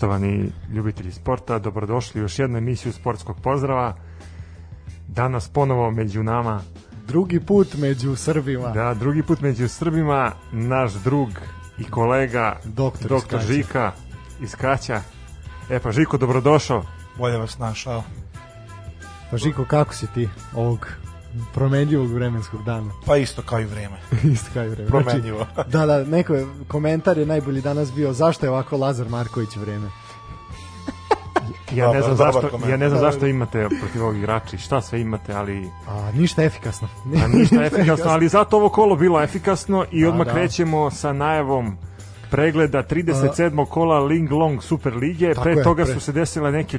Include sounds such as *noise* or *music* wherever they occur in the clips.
Poštovani ljubitelji sporta, dobrodošli u još jednu emisiju Sportskog pozdrava. Danas ponovo među nama Drugi put među Srbima. Da, drugi put među Srbima, naš drug i kolega Doktor, doktor iz. Žika iz Kaća. E pa Žiko, dobrodošao. Bolje vas našao. Pa Žiko, kako si ti ovog promenljivog vremenskog dana? Pa isto kao i vreme. *laughs* Isto kao i vreme. Promenljivo. Znači, *laughs* da, da, neko je, komentar je najbolji danas bio zašto je ovako Lazar Marković vreme. *laughs* Ja ne znam dobar zašto, komentar. ja ne znam zašto imate protiv ovih igrača i šta sve imate, ali A, ništa efikasno. a ništa efikasno, ali zato ovo kolo bilo efikasno i Da, odmah da. krećemo sa najavom pregleda 37. kola Ling Long Super Lige. Tako Pre je, toga pre- su se desile neke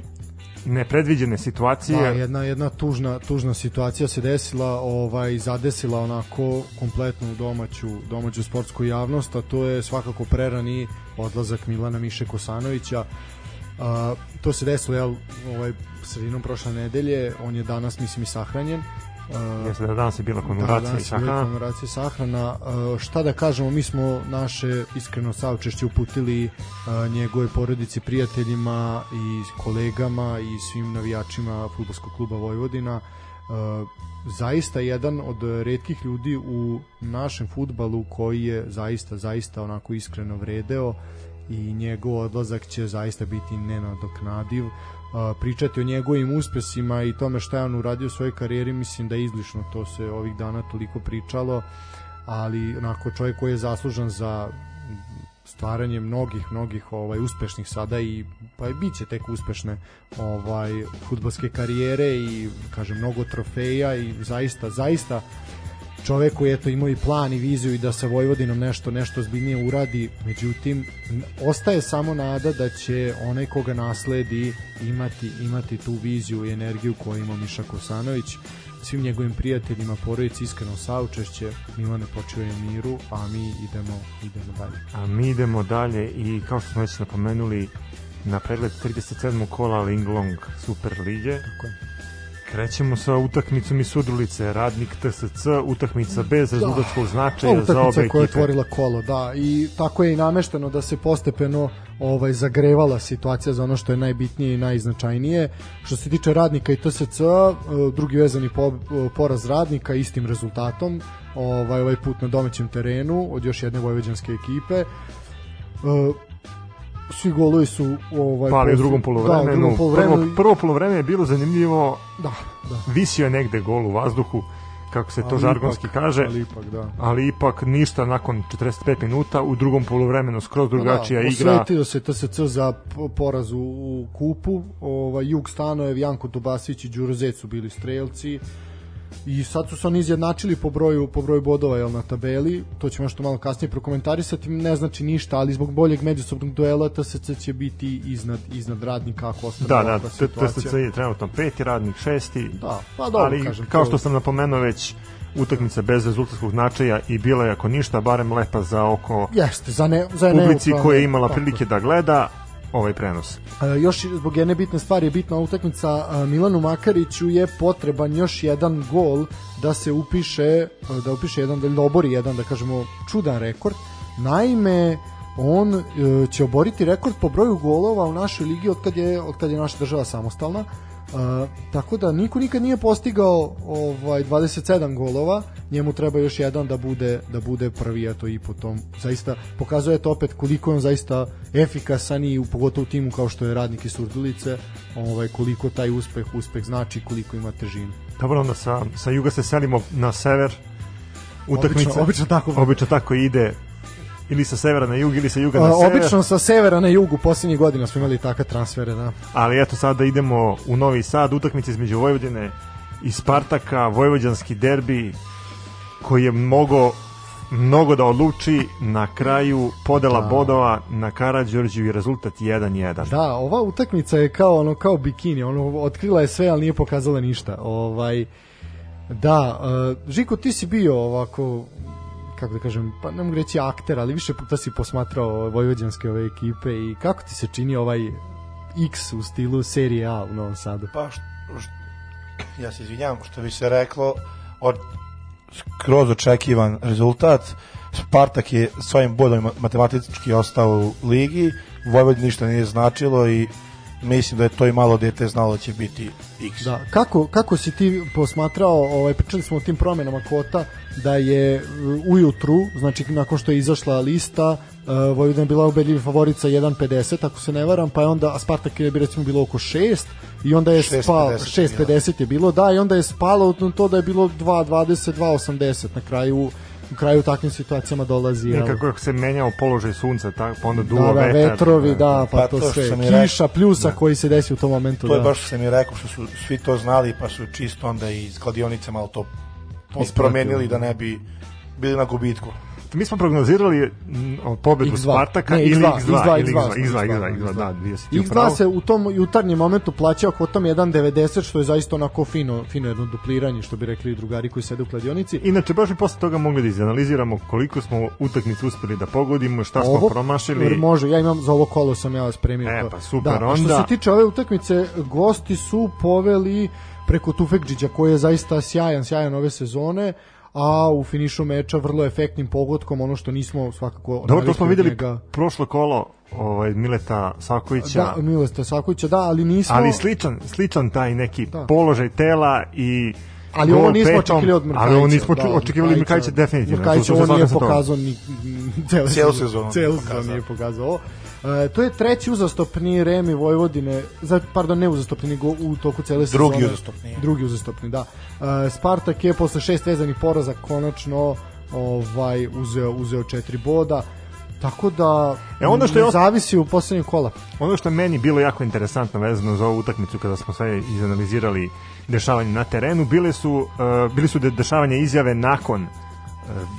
nepredviđene situacije. Da, jedna jedna tužna tužna situacija se desila, ovaj zadesila onako kompletnu domaću domaću sportsku javnost, a to je svakako prerani odlazak Milana Miše Kosanovića. A, to se desilo jel, ovaj sredinom prošle nedelje, on je danas mislim i sahranjen. A, Jeste da danas je bila komemoracija i danas je bila sahrana. komemoracija sahrana. E, šta da kažemo, mi smo naše iskreno saučešće uputili e, njegove porodici, prijateljima i kolegama i svim navijačima futbolskog kluba Vojvodina. E, zaista jedan od redkih ljudi u našem futbalu koji je zaista, zaista onako iskreno vredeo i njegov odlazak će zaista biti nenadoknadiv. Pričati o njegovim uspesima i tome šta je on uradio u svojoj karijeri mislim da je izlišno. To se ovih dana toliko pričalo ali onako čovjek koji je zaslužan za stvaranje mnogih mnogih ovaj uspešnih sada i pa i biće tek uspešne ovaj fudbalske karijere i kažem mnogo trofeja i zaista zaista čovek koji eto imao i plan i viziju i da sa Vojvodinom nešto nešto zbiljnije uradi, međutim ostaje samo nada da će onaj koga nasledi imati imati tu viziju i energiju koju ima Miša Kosanović svim njegovim prijateljima, porodici iskreno saučešće, Milane počivaj u miru, a mi idemo idemo dalje. A mi idemo dalje i kao što smo već napomenuli na pregled 37. kola Ling Long Super Lige. Tako je. Krećemo sa utakmicom iz Sudrulice, Radnik TSC, utakmica bez rezultatskog Ova značaja za obe utakmica koja je ekipe. otvorila kolo, da, i tako je i namešteno da se postepeno ovaj zagrevala situacija za ono što je najbitnije i najznačajnije. Što se tiče radnika i TSC, eh, drugi vezani po, poraz radnika istim rezultatom, ovaj ovaj put na domaćem terenu od još jedne vojvođanske ekipe. Svi golovi su ovaj Pali u drugom Da, u polovremenu. drugom polovremenu. Prvo, prvo polovreme je bilo zanimljivo, Da, da. visio je negde gol u vazduhu, kako se to Ali žargonski ipak- kaže. Ali ipak, da. ali ipak ništa nakon 45 minuta u drugom poluvremenu skroz drugačija da, igra. Osvetio se TSC za poraz u, u kupu. Ovaj Jug Stanojev, Janko Tubasić i Đuro Zec su bili strelci. I sad su se oni izjednačili po broju po broju bodova jel na tabeli. To ćemo nešto malo kasnije prokomentarisati. Ne znači ništa, ali zbog boljeg međusobnog duela TSC će biti iznad iznad radnika ako ostane Da, da. TSC je trenutno peti, radnik šesti. Da, pa dobro, ali kažem. kao to- što sam napomenuo već utakmica bez rezultatskog značaja i bila je ako ništa barem lepa za oko Jeste, za ne, za publici neutralne- koja je imala prilike da gleda ovaj prenos. E, još zbog jedne bitne stvari je bitna utakmica Milanu Makariću je potreban još jedan gol da se upiše da upiše jedan da obori jedan da kažemo čudan rekord. Naime on e, će oboriti rekord po broju golova u našoj ligi od kad je od kad je naša država samostalna. E, tako da niko nikad nije postigao ovaj 27 golova, njemu treba još jedan da bude da bude prvi eto i po tom. Zaista pokazuje to opet koliko je on zaista efikasan i u pogotovo u timu kao što je radnik iz Surdulice, ovaj koliko taj uspeh uspeh znači koliko ima težinu. Dobro, onda sa, sa juga se selimo na sever. Utakmica, Obično- obično tako. obično tako ide ili sa severa na jug ili sa juga na sever. obično sa severa na jugu poslednjih godina smo imali takve transfere, da. Ali eto sada idemo u Novi Sad, utakmica između Vojvodine i Spartaka, vojvođanski derbi koji je mogo mnogo da odluči na kraju podela Da. bodova na Karađorđiju i rezultat 1-1. Da, ova utakmica je kao ono kao bikini, ono otkrila je sve, ali nije pokazala ništa. Ovaj da, uh, Žiko ti si bio ovako kako da kažem, pa ne mogu reći akter, ali više puta si posmatrao vojvođanske ove ekipe i kako ti se čini ovaj X u stilu serije A u Novom Sadu? Pa, što, što, ja se izvinjam, što bi se reklo, od skroz očekivan rezultat. Spartak je svojim bodom matematički ostao u ligi, Vojvodin ništa nije značilo i mislim da je to i malo dete znalo da će biti X. Da, kako, kako si ti posmatrao, ovaj, pričali smo o tim promenama kvota, da je uh, ujutru, znači nakon što je izašla lista, uh, Vojvodina je bila ubedljivi favorica 1.50, ako se ne varam, pa je onda, Spartak je bi recimo bilo oko 6, i onda je 6.50 spalo, je 6.50 je bilo, da, i onda je spalo na to da je bilo 2.20, 2.80, na kraju u kraju u takvim situacijama dolazi jel, Nekako se menjao položaj sunca, tako, pa onda duo da, da, vetar. vetrovi, da, pa, Pa to to sve, rekao. kiša, pljusa koji se desi u tom momentu. To je da. baš što sam i rekao, što su svi to znali, pa su čisto onda i iz kladionice malo to Ispratili. promenili da ne bi bili na gubitku. Mi smo prognozirali mm, pobedu X2. Spartaka Ne, ili X2, X2, X2, ili X2, X2, X2, X2, X2, da, bio si ti u X2 pravu. se u tom jutarnjem momentu plaćao kvotom 1.90 što je zaista onako fino, fino jedno dupliranje što bi rekli drugari koji sede u kladionici. Inače, baš bi posle toga mogli da izanaliziramo koliko smo utakmicu uspeli da pogodimo, šta smo promašili. Može, ja imam za ovo kolo sam ja spremio. E, to. pa super, da, a Što onda- se tiče ove utakmice, gosti su poveli preko Tufekđića koji je zaista sjajan, sjajan ove sezone a u finišu meča vrlo efektnim pogodkom, ono što nismo svakako Dobro, to smo videli njega. prošlo kolo ovaj, Mileta Sakovića, Da, Milesta Sakovića, da, ali nismo... ali sličan, sličan taj neki Da. položaj tela i Ali ovo nismo petom, očekivali od Mrkajića. Ali ovo nismo da, očekivali od Mrkajića definitivno. Mrkajića on nije pokazao ni, celu, Cijelu sezonu Celu sezonu nije pokazao ovo. E, to je treći uzastopni Remi Vojvodine, za, pardon, ne uzastopni, nego u toku cele sezone. Drugi uzastopni. Drugi uzastopni, da. E, Spartak je posle šest vezanih poraza konačno ovaj uzeo uzeo četiri boda. Tako da E, ono što je zavisi u poslednjem kola. Ono što je meni bilo jako interesantno vezano za ovu utakmicu kada smo sve izanalizirali dešavanje na terenu, bile su, uh, bili su de- dešavanja izjave nakon uh,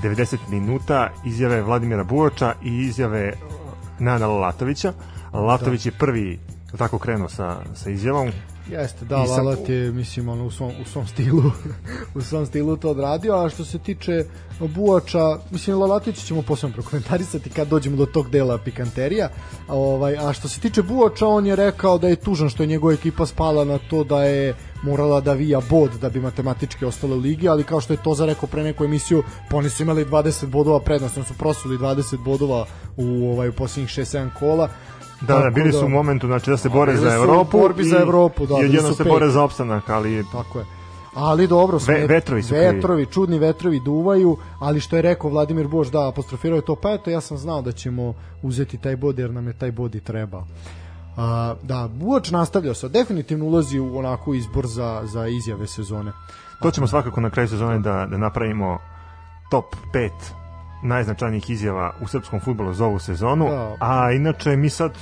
90 minuta, izjave Vladimira Buoča i izjave Nana Lalatovića. Lalatović je prvi tako krenuo sa, sa izjavom. Jeste, da, Lalat je, mislim, ono, u svom, u svom stilu *laughs* u svom stilu to odradio, a što se tiče Buača, mislim, Lalatić ćemo posebno prokomentarisati kad dođemo do tog dela pikanterija, a, ovaj, a što se tiče Buača, on je rekao da je tužan što je njegova ekipa spala na to da je morala da vija bod da bi matematički ostala u ligi, ali kao što je to za rekao pre neku emisiju, pa oni su imali 20 bodova prednost, oni su prosuli 20 bodova u, ovaj, u posljednjih 6-7 kola, Da, da, bili su u momentu znači, da se bore za Evropu borbi za Evropu, da, i su se bore za opstanak, ali Tako je. Ali dobro, smet, vetrovi su krivi. vetrovi, čudni vetrovi duvaju, ali što je rekao Vladimir Boš, da, apostrofirao je to, pa eto, ja sam znao da ćemo uzeti taj bod, jer nam je taj bod i trebao. A, da, Buoč nastavljao se, definitivno ulazi u onako izbor za, za izjave sezone. To ćemo svakako na kraju sezone da, da napravimo top 5 najznačajnijih izjava u srpskom futbolu za ovu sezonu, Da. a inače mi sad...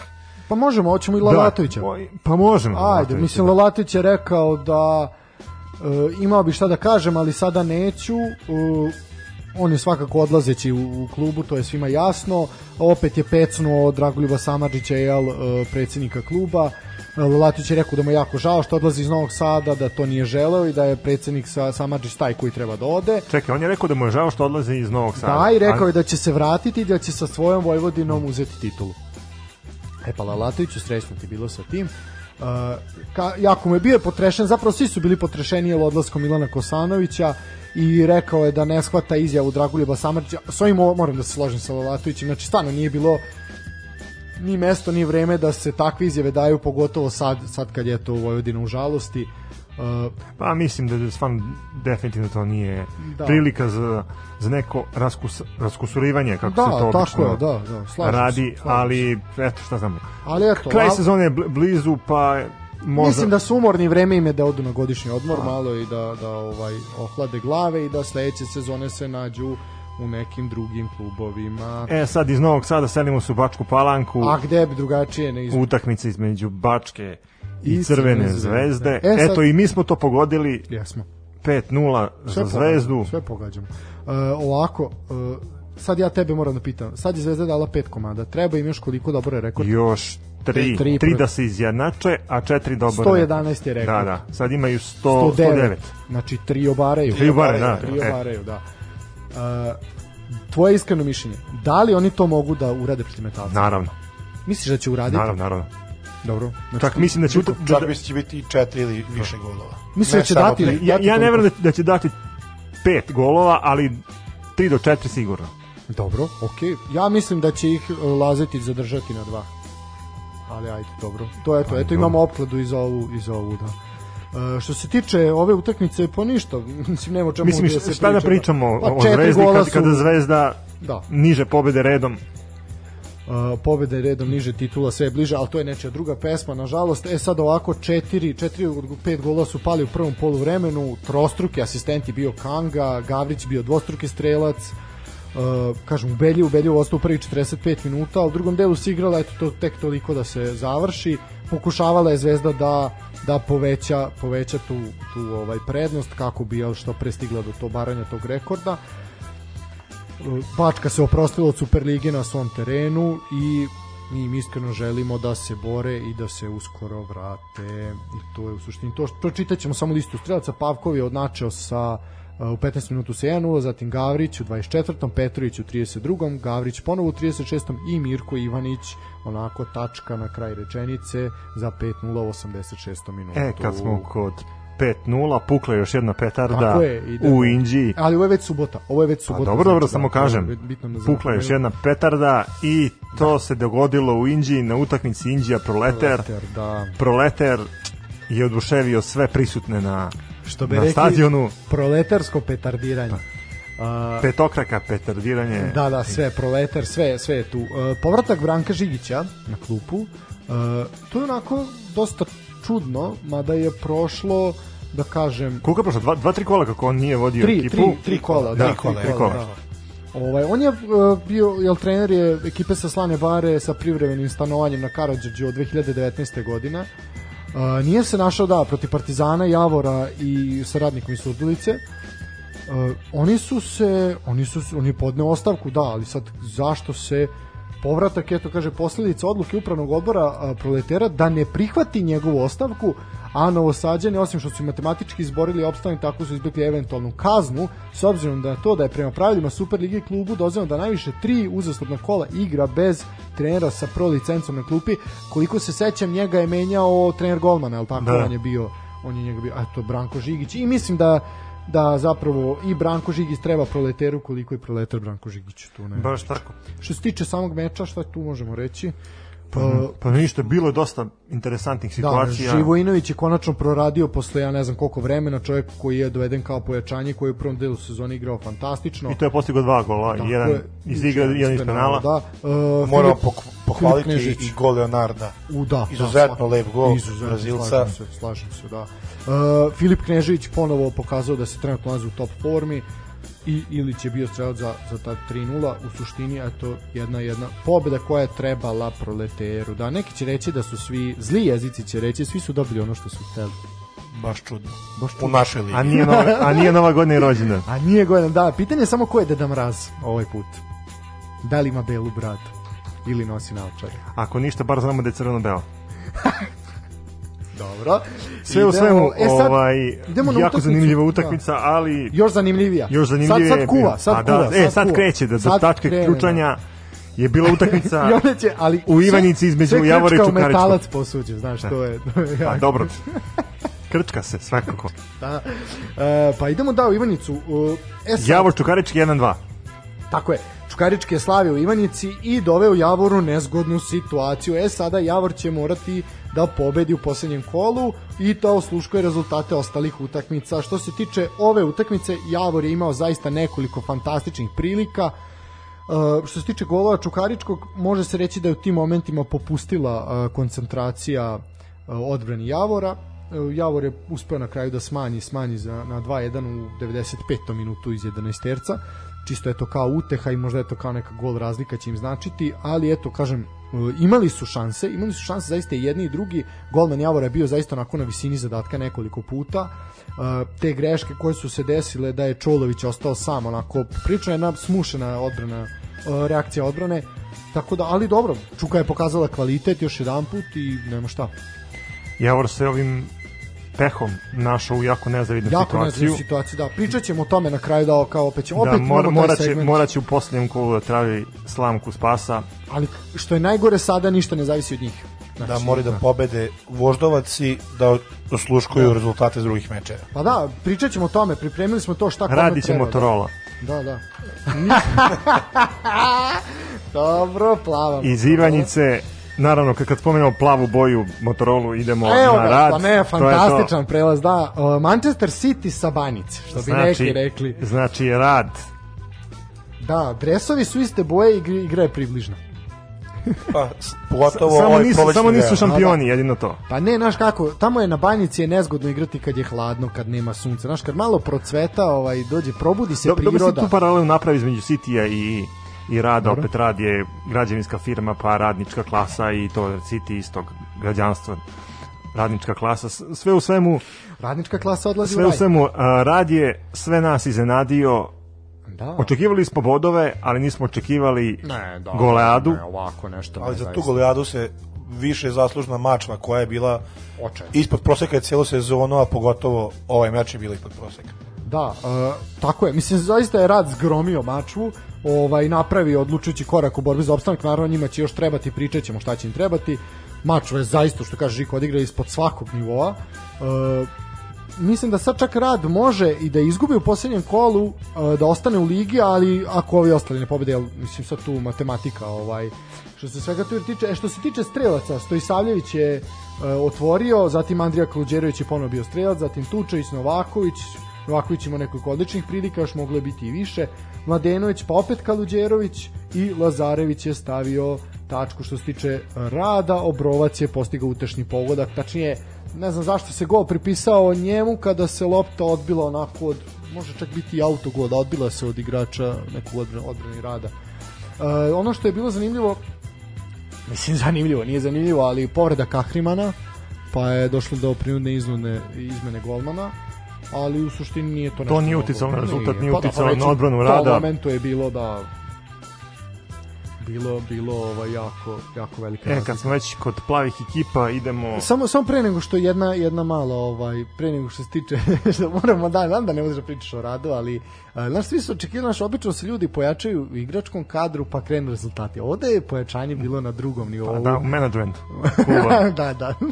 Pa možemo, hoćemo i Lalatovića. Da, pa možemo. Ajde, Lalatovića, mislim, da. Lalatović je rekao da e, imao bi šta da kažem, ali sada neću. E, on je svakako odlazeći u, u klubu, to je svima jasno. Opet je pecnuo Dragoljuba Samadžića, jel, e, predsjednika kluba. E, Lalatović je rekao da mu je jako žao što odlazi iz Novog Sada, da to nije želeo i da je predsjednik sa Samadžić taj koji treba da ode. Čekaj, on je rekao da mu je žao što odlaze iz Novog Sada. Da, i rekao je da će se vratiti i da će sa svojom Vojvodinom uzeti titulu. E pa Lalatoviću srećno ti bilo sa tim. Uh, ka, jako mu je bio potrešen, zapravo svi su bili potrešeni jel odlaskom Milana Kosanovića i rekao je da ne shvata izjavu Draguljuba Samarđa. S ovim mo- moram da se složim sa Lalatovićem, znači stvarno nije bilo ni mesto ni vreme da se takve izjave daju, pogotovo sad, sad kad je to Vojvodina u žalosti. Uh, Pa mislim da je stvarno definitivno to nije Da. prilika za, za neko raskus, raskusurivanje, kako da, se to obično tako je, da, da, slažem radi, se, slažem se. ali eto šta znam. Ali eto, Kraj al- sezone je bl- blizu, pa možda... Mislim da su umorni vreme im je da odu na godišnji odmor malo i da, da ovaj ohlade glave i da sledeće sezone se nađu u nekim drugim klubovima. E, sad iz Novog Sada selimo se u Bačku Palanku, A gde bi drugačije ne izbog... utakmica između Bačke i, I Crvene zvezde. E, sad- Eto, i mi smo to pogodili Jesmo. 5-0 za Zvezdu. Pogađamo, sve pogađamo. Uh, ovako, uh, sad ja tebe moram da pitam. Sad je Zvezda dala pet komada. Treba im još koliko dobro je rekord? Još tri, Tri tri da se izjednače, a četiri dobro. 111 je rekord. Da, da. Sad imaju 100, 109. 109. Znači, tri obaraju. Tri obaraju, da. Tri E. obaraju, da. Uh, tvoje iskreno mišljenje, da li oni to mogu da urade protiv metalca? Naravno, Misliš da će uraditi? naravno, naravno. Dobro. Znači, Čak mislim da će... Čak, da- čak mislim da će biti i četiri ili više golova. Misliš Ne da će dati- tri. ja, ja ne verujem da, da će dati pet golova, ali 3 do 4 sigurno. Dobro, okej. Ja mislim da će ih e, Lazetić zadržati na dva. ali ajde, dobro. To eto, eto imamo opkladu iz ovu, iz ovu, da. Uh, što se tiče ove utakmice, pa ništa, *laughs* mislim nema čemu Mislim, da se šta da priča. pričamo Pa, o četiri Zvezdi kad, kada Zvezda Da, niže pobede redom. Uh, pobeda je redom niže titula, sve bliže, ali to je nečija druga pesma, nažalost. E sad ovako, četiri, četiri od pet gola su pali u prvom poluvremenu, trostruki asistenti bio Kanga, Gavrić bio dvostruki strelac, Uh, kažem, ubedljivo, ubedljivo ostao u prvih 45 minuta, u drugom delu se eto, to, tek toliko da se završi. Pokušavala je Zvezda da da poveća poveća tu, tu ovaj prednost kako bi jel, što pre stigla do to baranja tog rekorda. Bačka se oprostila od Superlige na svom terenu i mi im iskreno želimo da se bore i da se uskoro vrate i to je u suštini to pročitat ćemo samo listu strelaca Pavkov je odnačeo sa uh, u 15 minutu sa 1-0, zatim Gavrić u 24. Petrović u 32. Gavrić ponovo u 36. i Mirko Ivanić onako tačka na kraj rečenice za 5-0 u 86. minutu. E, kad smo kod 5-0, pukla još jedna petarda je, idemo. u Inđiji. Ali ovo je već subota. Ovo je već Pa subota. dobro, dobro, znači, samo da, kažem. da Pukla još jedna petarda i to se dogodilo u Inđiji na utakmici Inđija Proleter. Proleter, da. Proleter je oduševio sve prisutne na, Što bi na rekli, stadionu. proletarsko petardiranje. A, Petokraka petardiranje. da, da, sve proletar, sve, sve je tu. Uh, povratak Branka Žigića na klupu, uh, to je onako dosta čudno, mada je prošlo, da kažem, Koliko je prošlo? Dva, dva, tri kola kako on nije vodio tri, ekipu? tri, tri kola, da, Tri kola, tri kola, da. Ovaj, on je uh, bio, jel trener je ekipe sa Slane Bare sa privremenim stanovanjem na Karadžađu od 2019. godine. Uh, nije se našao da protiv Partizana, Javora i sa radnikom iz Surdulice. Uh, oni su se oni su on je podneo ostavku da ali sad zašto se povratak eto kaže posledica odluke upravnog odbora proletera da ne prihvati njegovu ostavku a novosađani osim što su matematički izborili opstanak tako su izbjegli eventualnu kaznu s obzirom da to da je prema pravilima Superlige klubu dozvoljeno da najviše tri uzastopna kola igra bez trenera sa pro licencom na klupi. Koliko se sećam njega je menjao trener Golmana je tako? Da. on je bio on je njega bio a to Branko Žigić. I mislim da da zapravo i Branko Žigić treba proleteru koliko i proletar Branko Žigić tu ne. Baš tako. Što se tiče samog meča, šta tu možemo reći? Pa, Pa ništa, bilo je dosta interesantnih da, situacija. Živojinović je konačno proradio posle ja ne znam koliko vremena, čovjek koji je doveden kao pojačanje, koji je u prvom delu sezone igrao fantastično. I to je postigao dva gola, Tako jedan je, iz igre, jedan iz penala. Da. Uh, Moramo pohvaliti i gol Leonarda. U, da, Izuzetno da, lep gol Izuzetno, Brazilca. Slažem se, slažem se, da. Uh, Filip Knežević ponovo pokazao da se trenutno nalazi u top formi i Ilić je bio strelac za, za ta 3-0 u suštini eto jedna jedna pobeda koja je trebala proleteru da neki će reći da su svi zli jezici će reći svi su dobili ono što su hteli Baš čudno. Baš U čudno. našoj ligi. A nije, nova, a nije nova godina i rođendan. *laughs* a nije godin da pitanje je samo ko je Deda Mraz ovaj put da li ima belu bradu ili nosi naočare Ako ništa, bar znamo da je crveno-belo. *laughs* dobro Sve u Idemo- svemu, e, sad, ovaj, idemo na jako utakmicu. zanimljiva Da. utakmica, ali još zanimljivija. još zanimljivije Sad, sad kuva, sad A kuva. da, e, sad kuva. kreće da do Sad tačke krene, ključanja je bila *laughs* utakmica će, ali u Ivanici sve- između sve Javora i u Čukaričkog. metalac posuđe, znaš, to je... To je *laughs* Pa dobro. *laughs* Krčka se, svakako. Da. E, pa idemo da u Ivanicu. Uh, E sad, Javor Čukarički 1-2. Tako je. Čukarički je slavio u Ivanici i doveo Javoru nezgodnu situaciju. E sada Javor će morati da pobedi u posljednjem kolu i to osluškuje rezultate ostalih utakmica. Što se tiče ove utakmice, Javor je imao zaista nekoliko fantastičnih prilika. Uh, što se tiče golova Čukaričkog, može se reći da je u tim momentima popustila uh, koncentracija uh, odbrani Javora. Javor je uspeo na kraju da smanji smanji za, na 2-1 u 95. minutu iz 11 terca. Čisto je to kao uteha i možda je to kao neka gol razlika će im značiti, ali eto, kažem, imali su šanse, imali su šanse zaista i jedni i drugi. Golman Javora je bio zaista onako na visini zadatka nekoliko puta. Uh, te greške koje su se desile da je Čolović ostao sam, onako, priča je jedna smušena odbrana uh, reakcija odbrane tako da, ali dobro Čuka je pokazala kvalitet još jedan put i nema šta Javor se ovim pehom našao u jako nezavidnu jako situaciju. nezavisna situacija da pričat ćemo o tome na kraju da kao opet ćemo Da, opet mora, imamo taj morat, će, morat će u posljednjem kolu da traži slamku spasa. ali što je najgore sada ništa ne zavisi od njih znači, Da moraju da pobede voždovac i da osluškuju Da. rezultate drugih mečeva. pa da pričat ćemo o tome pripremili smo to šta kome Radi će treba, Motorola. da da, da. *laughs* dobro plavam Iz Ivanjice naravno, kad, kad spomenemo plavu boju Motorola, idemo Evo na ga, rad. pa ne, To je to. fantastičan prelaz, da. Uh, Manchester City sa Banjice, što bi neki rekli. Znači, rad. Da, dresovi su iste boje, igra, igra je približna. *laughs* Pa, pogotovo Samo ovaj nisu, samo nisu šampioni, jedino to. Pa ne, znaš kako, tamo je na banjici je nezgodno igrati kad je hladno, kad nema sunca. Znaš, kad malo procveta, ovaj, dođe, probudi se Dobro, dobro si priroda. tu paralelu napravi između Citya i i rada, Dobro. opet rad je građevinska firma, pa radnička klasa i to City istog građanstva radnička klasa, sve u svemu Radnička klasa odlazi sve u u raj. svemu a, rad je sve nas iznenadio Da. očekivali smo bodove, ali nismo očekivali Ne, da, goleadu Ne, ovako nešto. Ali ne, za tu goleadu se više zaslužna mačva koja je bila Očajno. ispod proseka je cijelu sezonu, a pogotovo ovaj meč je bila ispod proseka. Da, e, tako je. Mislim, zaista je rad zgromio mačvu, ovaj, napravio odlučujući korak u borbi za opstanak, naravno njima će još trebati, pričat ćemo šta će im trebati. Mačva je zaista, što kaže Žiko, odigra ispod svakog nivoa. E, mislim da sad čak rad može i da izgubi u posljednjem kolu, e, da ostane u ligi, ali ako ovi ostali ne pobede, jel, mislim sad tu matematika, ovaj, što se svega tu tiče, e, što se tiče strelaca, Stojisavljević je e, otvorio, zatim Andrija Kluđerović je ponovo bio strelac, zatim Tučević, Novaković, Novaković ima nekoliko odličnih prilika, još moglo je biti i više. Mladenović, pa opet Kaluđerović i Lazarević je stavio tačku što se tiče rada, Obrovac je postigao utešni pogodak, tačnije ne znam zašto se gol pripisao njemu kada se lopta odbila onako od može čak biti i autogol, odbila se od igrača nekog odbran, odbrani rada. E, ono što je bilo zanimljivo mislim zanimljivo, nije zanimljivo, ali povreda Kahrimana, pa je došlo do prinudne izmene, izmene golmana, ali u suštini nije to nešto nije mnogo. uticalo na rezultat, nije pa uticalo već na u odbranu rada. momentu je bilo da bilo bilo ovaj jako jako velika E, kad smo već kod plavih ekipa, idemo... Samo samo pre nego što jedna jedna mala ovaj pre nego što se tiče *laughs* što moramo da znam da ne možeš da pričaš o radu, ali a, znaš svi su očekivali naš obično se ljudi pojačaju u igračkom kadru pa krenu rezultati. Ovde je pojačanje bilo na drugom nivou. Pa da, u menadžmentu *laughs* da, da. *laughs*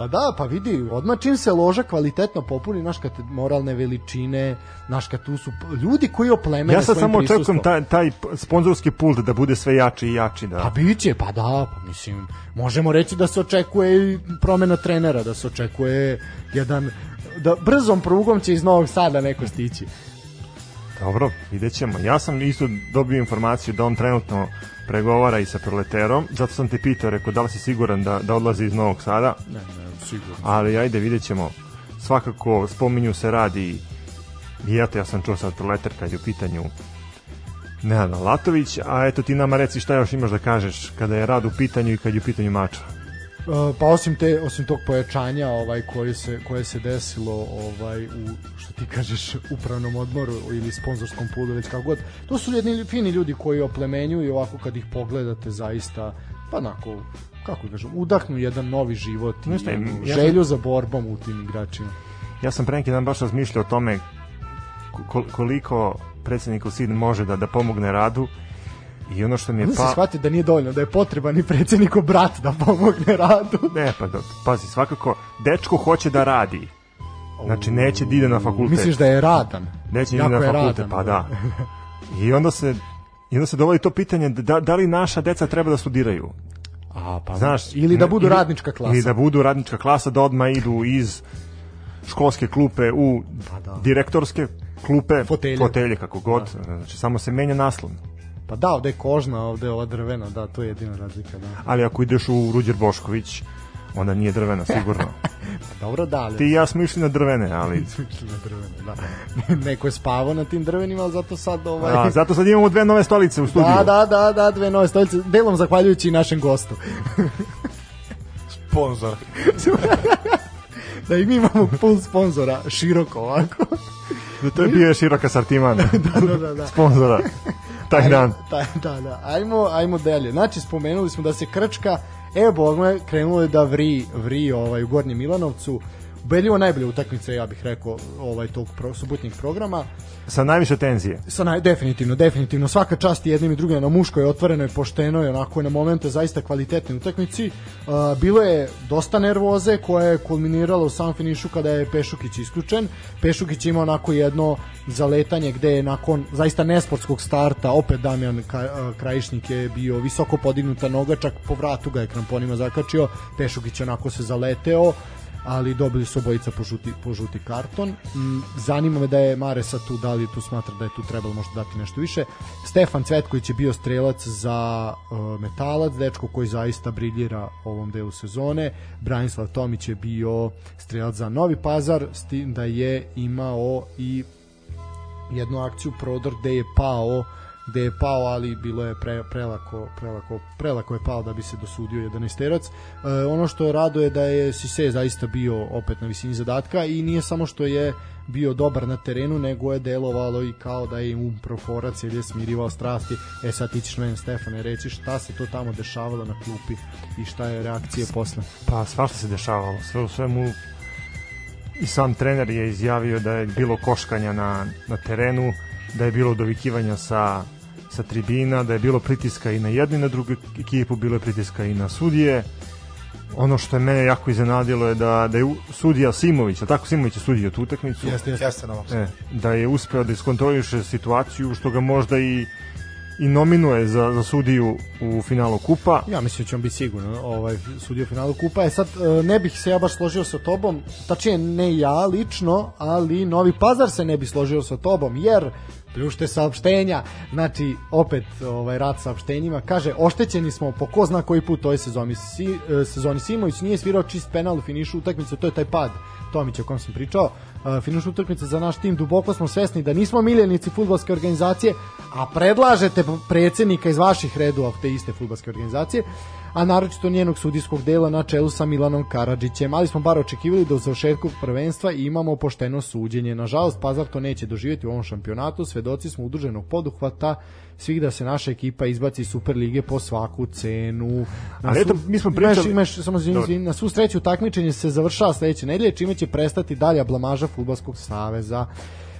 Pa da, pa vidi, odmah čim se loža kvalitetno popuni, naš kad moralne veličine, naš kad tu su ljudi koji oplemene Ja sad samo očekujem taj, taj sponzorski pult da bude sve jači i jači. Pa Da. biće, pa da, pa mislim, možemo reći da se očekuje i promena trenera, da se očekuje jedan da brzom prugom će iz Novog Sada neko stići. Dobro, vidjet ćemo. Ja sam isto dobio informaciju da on trenutno pregovara i sa Proleterom, zato sam te pitao, rekao, da li si siguran da, da odlazi iz Novog Sada, Ne, ne, sigurno. ali ajde, vidjet ćemo. Svakako, spominju se radi i eto, ja sam čuo sad Proleter kad je u pitanju Nenad Latović, a eto ti nama reci šta još imaš da kažeš kada je rad u pitanju i kad je u pitanju mača. Uh, pa osim te osim tog pojačanja ovaj koje se koje se desilo ovaj u što ti kažeš upravnom odmoru ili sponzorskom pulu već kako god to su jedni fini ljudi koji oplemenjuju i ovako kad ih pogledate zaista pa onako kako da kažem udahnu jedan novi život i sam- želju za borbom u tim igračima. Ja sam pre neki dan baš razmišljao o tome ko- koliko predsednik SID može da, da pomogne radu i ono što mi je Onda se pa... shvatio da nije dovoljno, da je potreban i predsjednikov brat da pomogne radu. *laughs* Ne, pa da, pazi, svakako, dečko hoće da radi. Znači, neće da ide na fakultet. Misliš da je radan? Neće da ide na fakultet, radan, pa da. I onda se I onda se dovodi to pitanje da, da li naša deca treba da studiraju. A, pa, Znaš, ili da budu ili- radnička klasa. Ili da budu radnička klasa, da odmah idu iz školske klupe u Pa da. direktorske klupe, Fotelje. fotelje kako god. Znači, samo se menja naslov. Pa da, ovde je kožna, ovde je ova drvena, da, to je jedina razlika, da. Ali ako ideš u Ruđer Bošković, onda nije drvena, sigurno. *laughs* Pa dobro, da, ali... Ti i ja smo išli na drvene, ali... *laughs* Išli na drvene, da. *laughs* Neko je spavao na tim drvenima, ali zato sad ovaj... A, zato sad imamo dve nove stolice u studiju. Da, da, da, da, dve nove stolice, delom zahvaljujući i našem gostu. Sponzor. da i mi imamo full sponzora, široko ovako. Da *laughs* to je bio širok asortiman *laughs* da, da, da, da. sponzora *laughs* taj dan. Da, da, da. Ajmo, ajmo dalje. Znači, spomenuli smo da se Krčka, evo bog me, krenulo je da vri, vri ovaj, u Gornjem Milanovcu. Ubedljivo najbolje utakmice, ja bih rekao, ovaj tog pro, subotnjeg programa. Sa najviše tenzije. Sa naj, definitivno, definitivno. Svaka čast jednim i drugim na muškoj, otvorenoj, poštenoj, onako je na momente zaista kvalitetne utakmici. Uh, bilo je dosta nervoze koja je kulminirala u sam finišu kada je Pešukić isključen. Pešukić ima onako jedno zaletanje gde je nakon zaista nesportskog starta opet Damjan Krajišnik je bio visoko podignuta noga, čak po vratu ga je kramponima zakačio. Pešukić onako se zaleteo ali dobili su obojica po žuti, po žuti karton. Mm, zanima me da je Maresa tu, da li tu smatra da je tu trebalo možda dati nešto više. Stefan Cvetković je bio strelac za uh, metalac, dečko koji zaista briljira ovom delu sezone. Branislav Tomić je bio strelac za Novi Pazar, s tim da je imao i jednu akciju prodor gde je pao gde je pao, ali bilo je pre, prelako, prelako, prelako je pao da bi se dosudio 11 terac. E, ono što rado je da je Sise zaista bio opet na visini zadatka i nije samo što je bio dobar na terenu, nego je delovalo i kao da je um proforac ili je smirivao strasti. E sad ti ćeš meni Stefane reći šta se to tamo dešavalo na klupi i šta je reakcije posle. Pa svašta se dešavalo, sve u svemu i sam trener je izjavio da je bilo koškanja na, na terenu, da je bilo dovikivanja sa, sa tribina, da je bilo pritiska i na jednu i na drugu ekipu, bilo je pritiska i na sudije. Ono što je mene jako iznenadilo je da, da je sudija Simović, a tako Simović je sudio tu utakmicu, Jeste, jeste. jeste e, da je uspeo da iskontroliše situaciju, što ga možda i i nominuje za, za sudiju u finalu kupa. Ja mislim da će on biti sigurno ovaj, sudija u finalu kupa. E sad, e, ne bih se ja baš složio sa tobom, tačnije ne ja lično, ali Novi Pazar se ne bi složio sa tobom, jer pljušte saopštenja, znači opet ovaj rat saopštenjima, kaže oštećeni smo po ko zna koji put ovoj sezoni. Si, e, sezoni Simović nije svirao čist penal u finišu utakmice, to je taj pad Tomića o kom sam pričao. Finiš utakmice za naš tim, duboko smo svesni da nismo miljenici futbolske organizacije, a predlažete predsednika iz vaših redova te iste futbolske organizacije a naročito njenog sudijskog dela na čelu sa Milanom Karadžićem, ali smo bar očekivali da u završetku prvenstva imamo pošteno suđenje. Nažalost, Pazar to neće doživjeti u ovom šampionatu, svedoci smo udruženog poduhvata svih da se naša ekipa izbaci iz Superlige po svaku cenu. Na Ali eto, mi smo pričali... Imaš, imaš samo zini, na svu sreću takmičenje se završava sledeće nedelje, čime će prestati dalja blamaža Futbolskog saveza.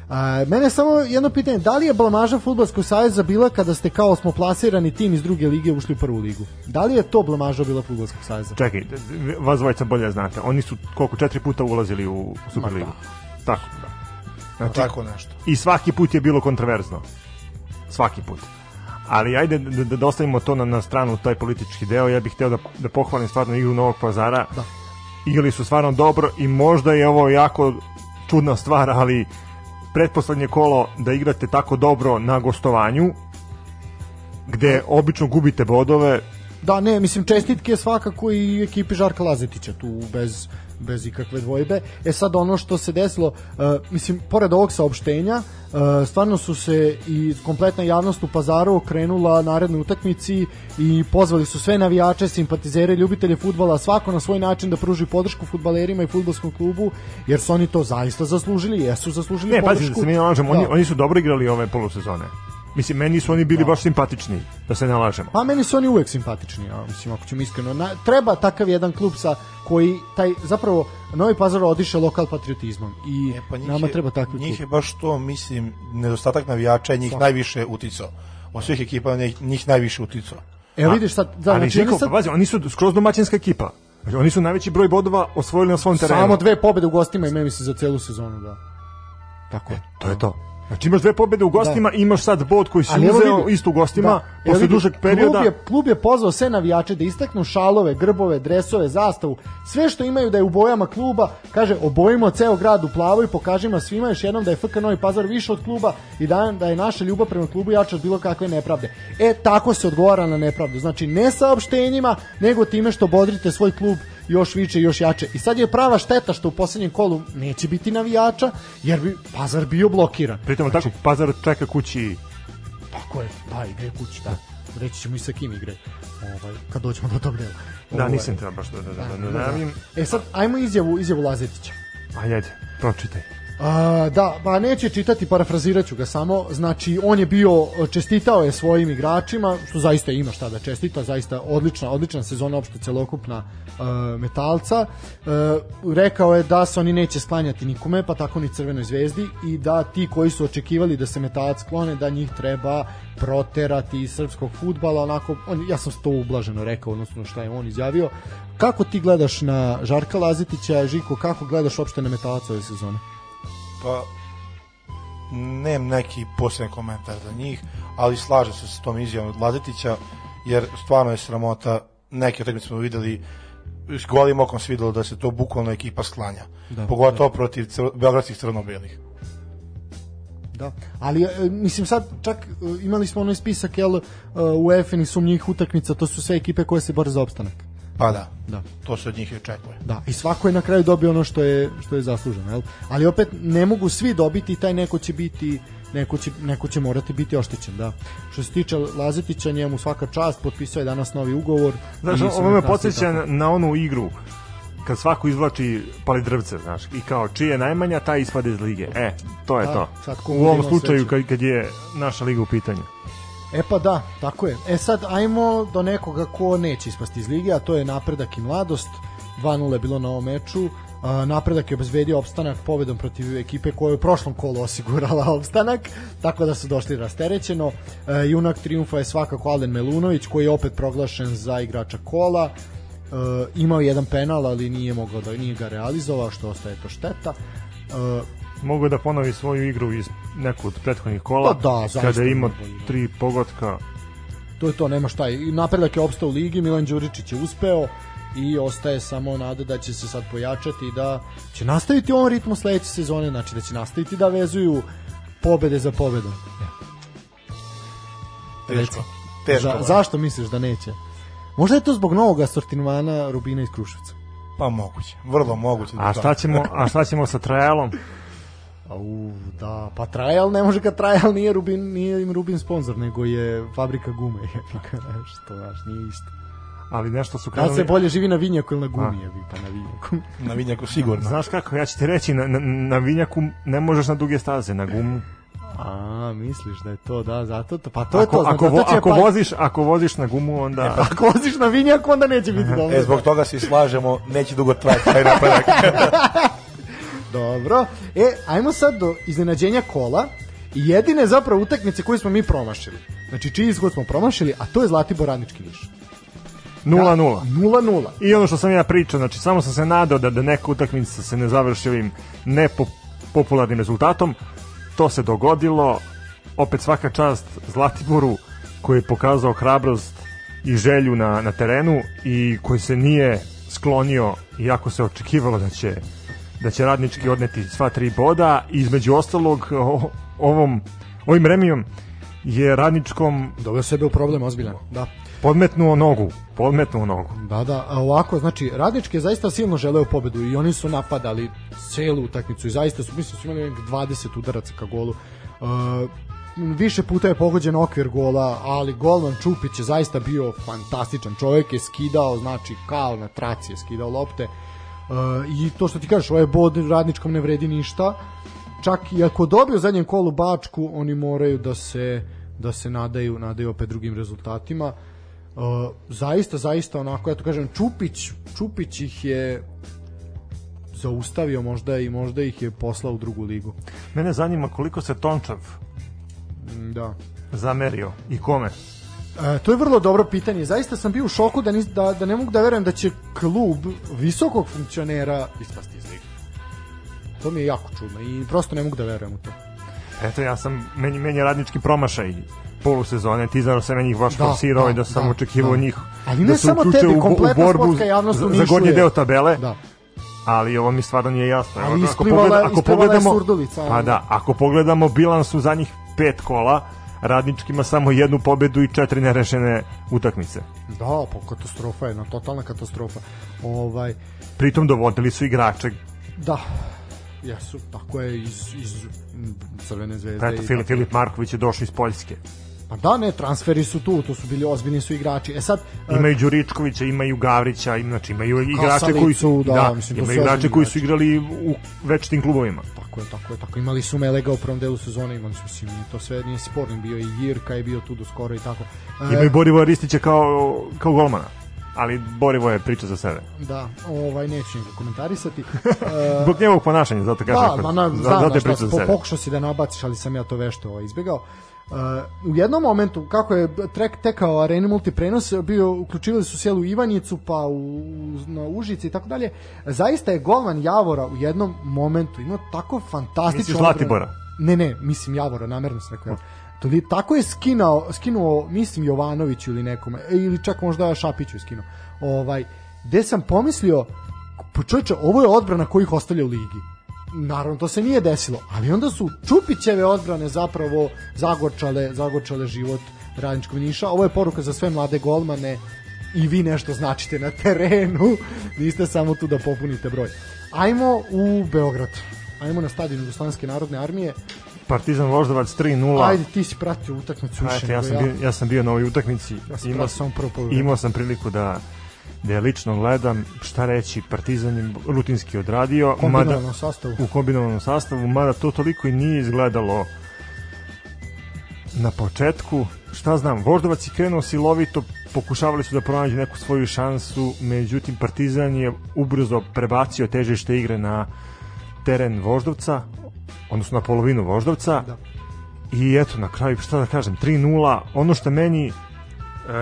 A, mene samo jedno pitanje, da li je blamaža Futbolskog saveza bila kada ste kao smo plasirani tim iz druge lige ušli u prvu ligu? Da li je to blamaža bila Futbolskog saveza? Čekaj, vas dvojica bolje znate. Oni su koliko četiri puta ulazili u Superligu. Da. Tako, da. Znači, tako nešto. I svaki put je bilo kontroverzno. Svaki put. Ali ajde da, da, da ostavimo to na, na stranu, taj politički deo. Ja bih hteo da, da pohvalim stvarno igru Novog pazara. Da. Igrali su stvarno dobro i možda je ovo jako čudna stvar, ali pretposlednje kolo da igrate tako dobro na gostovanju, gde obično gubite bodove. Da, ne, mislim čestitke svakako i ekipi Žarka Lazetića tu bez bez ikakve dvojbe. E sad ono što se desilo, uh, mislim, pored ovog saopštenja, uh, stvarno su se i kompletna javnost u pazaru okrenula narednoj utakmici i pozvali su sve navijače, simpatizere, ljubitelje futbala, svako na svoj način da pruži podršku futbalerima i futbolskom klubu, jer su oni to zaista zaslužili, jesu zaslužili ne, podršku. Ne, pazi, da se mi nalažemo, oni, da. oni su dobro igrali ove polusezone. Mislim, meni su oni bili da. baš simpatični, da se nalažemo. Pa meni su oni uvek simpatični, ja, mislim, ako ćemo iskreno. Na, treba takav jedan klub sa koji, taj, zapravo, Novi Pazar odiše lokal patriotizmom i e, pa nama je, treba takav klub. Njih je baš to, mislim, nedostatak navijača njih Svaki. najviše uticao. Od svih ekipa njih najviše uticao. Evo vidiš sad, da, ali znači, sad... pazi, oni su skroz domaćinska ekipa. Znači, oni su najveći broj bodova osvojili na svom terenu. Samo dve pobede u gostima imaju mislim za celu sezonu, da. Tako je. To je to. Znači imaš dve pobede u gostima, da. imaš sad bod koji si uzeo isto u gostima da. posle dužeg perioda. Klub je, klub je pozvao sve navijače da istaknu šalove, grbove, dresove, zastavu, sve što imaju da je u bojama kluba, kaže obojimo ceo grad u plavo i pokažimo svima još jednom da je FK Novi Pazar više od kluba i da, da je naša ljubav prema klubu jača od bilo kakve nepravde. E, tako se odgovara na nepravdu. Znači, ne saopštenjima, nego time što bodrite svoj klub još više, još jače. I sad je prava šteta što u poslednjem kolu neće biti navijača, jer bi Pazar bio blokiran. Pritom znači, tako, Pazar čeka kući. Tako je, da, igre kući, da. Reći ćemo i sa kim igre, ovaj, kad dođemo do tog dela. Da, ovaj, nisam treba baš da, da, da, da, da, da, E sad, ajmo izjavu, izjavu Lazetića. Ajde, ajde, pročitaj. A, da, pa neće čitati, parafrazirat ću ga samo, znači on je bio, čestitao je svojim igračima, što zaista ima šta da čestita, zaista odlična, odlična sezona opšte celokupna uh, metalca, uh, rekao je da se oni neće sklanjati nikome, pa tako ni Crvenoj zvezdi i da ti koji su očekivali da se metalac sklone, da njih treba proterati iz srpskog futbala, onako, on, ja sam to ublaženo rekao, odnosno šta je on izjavio. Kako ti gledaš na Žarka Lazitića, Žiko, kako gledaš uopšte na metalac ove sezone? Pa, nemam neki poseban komentar za njih, ali slažem se s tom izjavom od Lazetića, jer stvarno je sramota, neke utakmice smo videli, s golim okom se videlo da se to bukvalno ekipa sklanja. Da, Pogotovo protiv cr beogradskih crno-belih. Da, ali e, mislim sad čak e, imali smo onaj spisak jel e, UEFA-ni sumnjivih utakmica, to su sve ekipe koje se bore za opstanak. Pa da, Da. to se od njih i očekuje. Da, i svako je na kraju dobio ono što je što je zasluženo, jel? Ali opet ne mogu svi dobiti, taj neko će biti neko će, neko će morati biti oštećen, da. Što se tiče Lazetića, njemu svaka čast, potpisao je danas novi ugovor. Znaš, ovo me nastavi podsjeća tako. na, onu igru kad svako izvlači pali drvce, znaš, i kao čije je najmanja, taj ispade iz lige. E, to je Da, to. U ovom slučaju kad, kad je naša liga u pitanju. E pa da, tako je. E sad, ajmo do nekoga ko neće ispasti iz lige, a to je napredak i mladost. 2-0 je bilo na ovom meču. A, napredak je obezbedio opstanak pobedom protiv ekipe koja je u prošlom kolu osigurala *laughs* opstanak, tako da su došli rasterećeno. E, junak triumfa je svakako Alen Melunović, koji je opet proglašen za igrača kola. E, imao je jedan penal, ali nije mogao da nije ga realizovao, što ostaje to šteta. E, Mogu da ponovi svoju igru iz nekog od prethodnih kola, Pa da, zaista kada ima igra. tri pogotka. to je to, nema šta. I napredak je opstao u ligi, Milan Đuričić je uspeo i ostaje samo nada da će se sad pojačati i da će nastaviti ovom ritmu sledeće sezone, znači da će nastaviti da vezuju pobede za pobedom. Teško. Teško. Za, zašto misliš da neće? Možda je to zbog novog asortimana Rubina iz Kruševca. Pa moguće. Vrlo moguće. da A šta ćemo, a šta ćemo sa trajalom? *laughs* Au, da, pa Trajal ne može kad Trajal nije Rubin, nije im Rubin sponsor, nego je fabrika gume, *laughs* jebika, što, znaš, nije isto. Ali nešto su Kad krenuli... se bolje živi na vinjaku ili na gumi, A. jebi, pa na vinjaku. *laughs* Na vidnjaku sigurno. Znaš kako, ja ću ti reći, na, na, na vinjaku ne možeš na duge staze, na gumu. A, misliš da je to, da, zato to, pa to je Ako, to, znači, ako, vo, ako, pa- voziš, ako voziš na gumu, onda... ako voziš na vinjaku, onda neće biti dobro. E, zbog toga se slažemo, neće dugo trajati taj napredak. *laughs* Dobro. E, ajmo sad do iznenađenja kola i jedine zapravo utakmice koje smo mi promašili. Znači, čiji izhod smo promašili, a to je Zlatibor Radnički Niš. 0-0. 0-0. I ono što sam ja pričao, znači samo sam se nadao da, da neka utakmica se ne završi ovim nepopularnim rezultatom. To se dogodilo. Opet svaka čast Zlatiboru koji je pokazao hrabrost i želju na, na terenu i koji se nije sklonio iako se očekivalo da će da će radnički odneti sva tri boda i između ostalog ovom ovim remijom je radničkom Doveo sebe u problem ozbiljan. Da. podmetnuo nogu podmetnuo nogu Da, da, a ovako, znači, Radnički je zaista silno želeo pobedu i oni su napadali celu utakmicu i zaista su, mislim, su imali nekih 20 udaraca ka golu. Uh, više puta je pogođen okvir gola, ali golman Čupić je zaista bio fantastičan. Čovjek je skidao, znači, kao na traci je skidao lopte. Uh, I to što ti kažeš, ovaj bod Radničkom ne vredi ništa. Čak i ako dobiju u zadnjem kolu Bačku, oni moraju da se da se nadaju, nadaju opet drugim rezultatima. Uh, zaista, zaista onako, ja to kažem, Čupić, Čupić ih je zaustavio možda i možda ih je poslao u drugu ligu. Mene zanima koliko se Tončav Mm, Da. zamerio i kome. E, to je vrlo dobro pitanje. Zaista sam bio u šoku da, nis, da, da ne mogu da verujem da će klub visokog funkcionera ispasti iz lige. To mi je jako čudno i prosto ne mogu da verujem u to. Eto, ja sam, meni, meni je radnički promašaj polusezone, ti znaš da se meni ih baš Da, forsirao da, i da sam da, očekivao da. njih Ali ne da samo tebi, u, kompletna u borbu javnost za, za gornji deo tabele, Da. ali ovo mi stvarno nije jasno. Ali Evo, isplivala isplivala je surdulica, pa da, ako pogledamo bilans u zadnjih pet kola, radnički ima samo jednu pobedu i četiri nerešene utakmice. Da, pa katastrofa je, jedna totalna katastrofa. Ovaj, Pritom dovodili su igrače, da, jesu, tako je iz, iz Crvene zvezde. pa eto, Filip. Filip Marković je došao iz Poljske. Pa da, ne, transferi su tu, to su bili ozbiljni su igrači. E sad, e, Imaju Đuričkovića, imaju Gavrića, im, znači imaju igrače koji su Kasalicu, da, mislim, imaju igrače koji su igrali u večitim klubovima. Tako je, tako je, tako. Imali su Melega u prvom delu sezone, imali su mislim, to sve nije sporno, bio i Jirka je bio tu do skoro i tako. E, Imaju Borivoja Ristića kao, kao golmana. Ali Borivo je priča za sebe. Da, ovaj neću njega komentarisati. *laughs* E, Zbog njegovog ponašanja, zato kažem. da, ma na, znam zato je priča za po, sebe. pokušao si da nabaciš, ali sam ja to vešto ovaj, izbegao. Uh, u jednom momentu, kako je trek tekao arena multiprenos, bio, uključivali su selu Ivanjicu, pa u, na Užice i tako dalje. Zaista je golman Javora u jednom momentu imao tako fantastično... Misliš Zlatibora? Ne, ne, mislim Javora, namerno sam rekao. To li, tako je skinao, skinuo, mislim Jovanoviću ili nekome, e, ili čak možda Šapiću je skinuo. Ovaj, gde sam pomislio, po čovječe, ovo je odbrana kojih ostavlja u ligi. Naravno, to se nije desilo, ali onda su Čupićeve odbrane zapravo zagorčale, zagorčale život radničkog Niša. Ovo je poruka za sve mlade golmane i vi nešto značite na terenu, *laughs* niste samo tu da popunite broj. Ajmo u Beograd. Ajmo na stadion Jugoslovenske narodne armije. Partizan Voždovac 3-0. Ajde, ti si pratio utakmicu Ajde, ja sam, bio, ja sam bio na ovoj utakmici. Ja sam imao, prvo poluvreme. imao sam priliku da da je lično gledam šta reći Partizan je rutinski odradio Kombinovanom sastavu. u kombinovanom sastavu mada to toliko i nije izgledalo na početku šta znam, Voždovac je krenuo silovito pokušavali su da pronađu neku svoju šansu međutim Partizan je ubrzo prebacio težište igre na teren Voždovca odnosno na polovinu Voždovca Da. i eto na kraju šta da kažem 3-0 ono što meni e,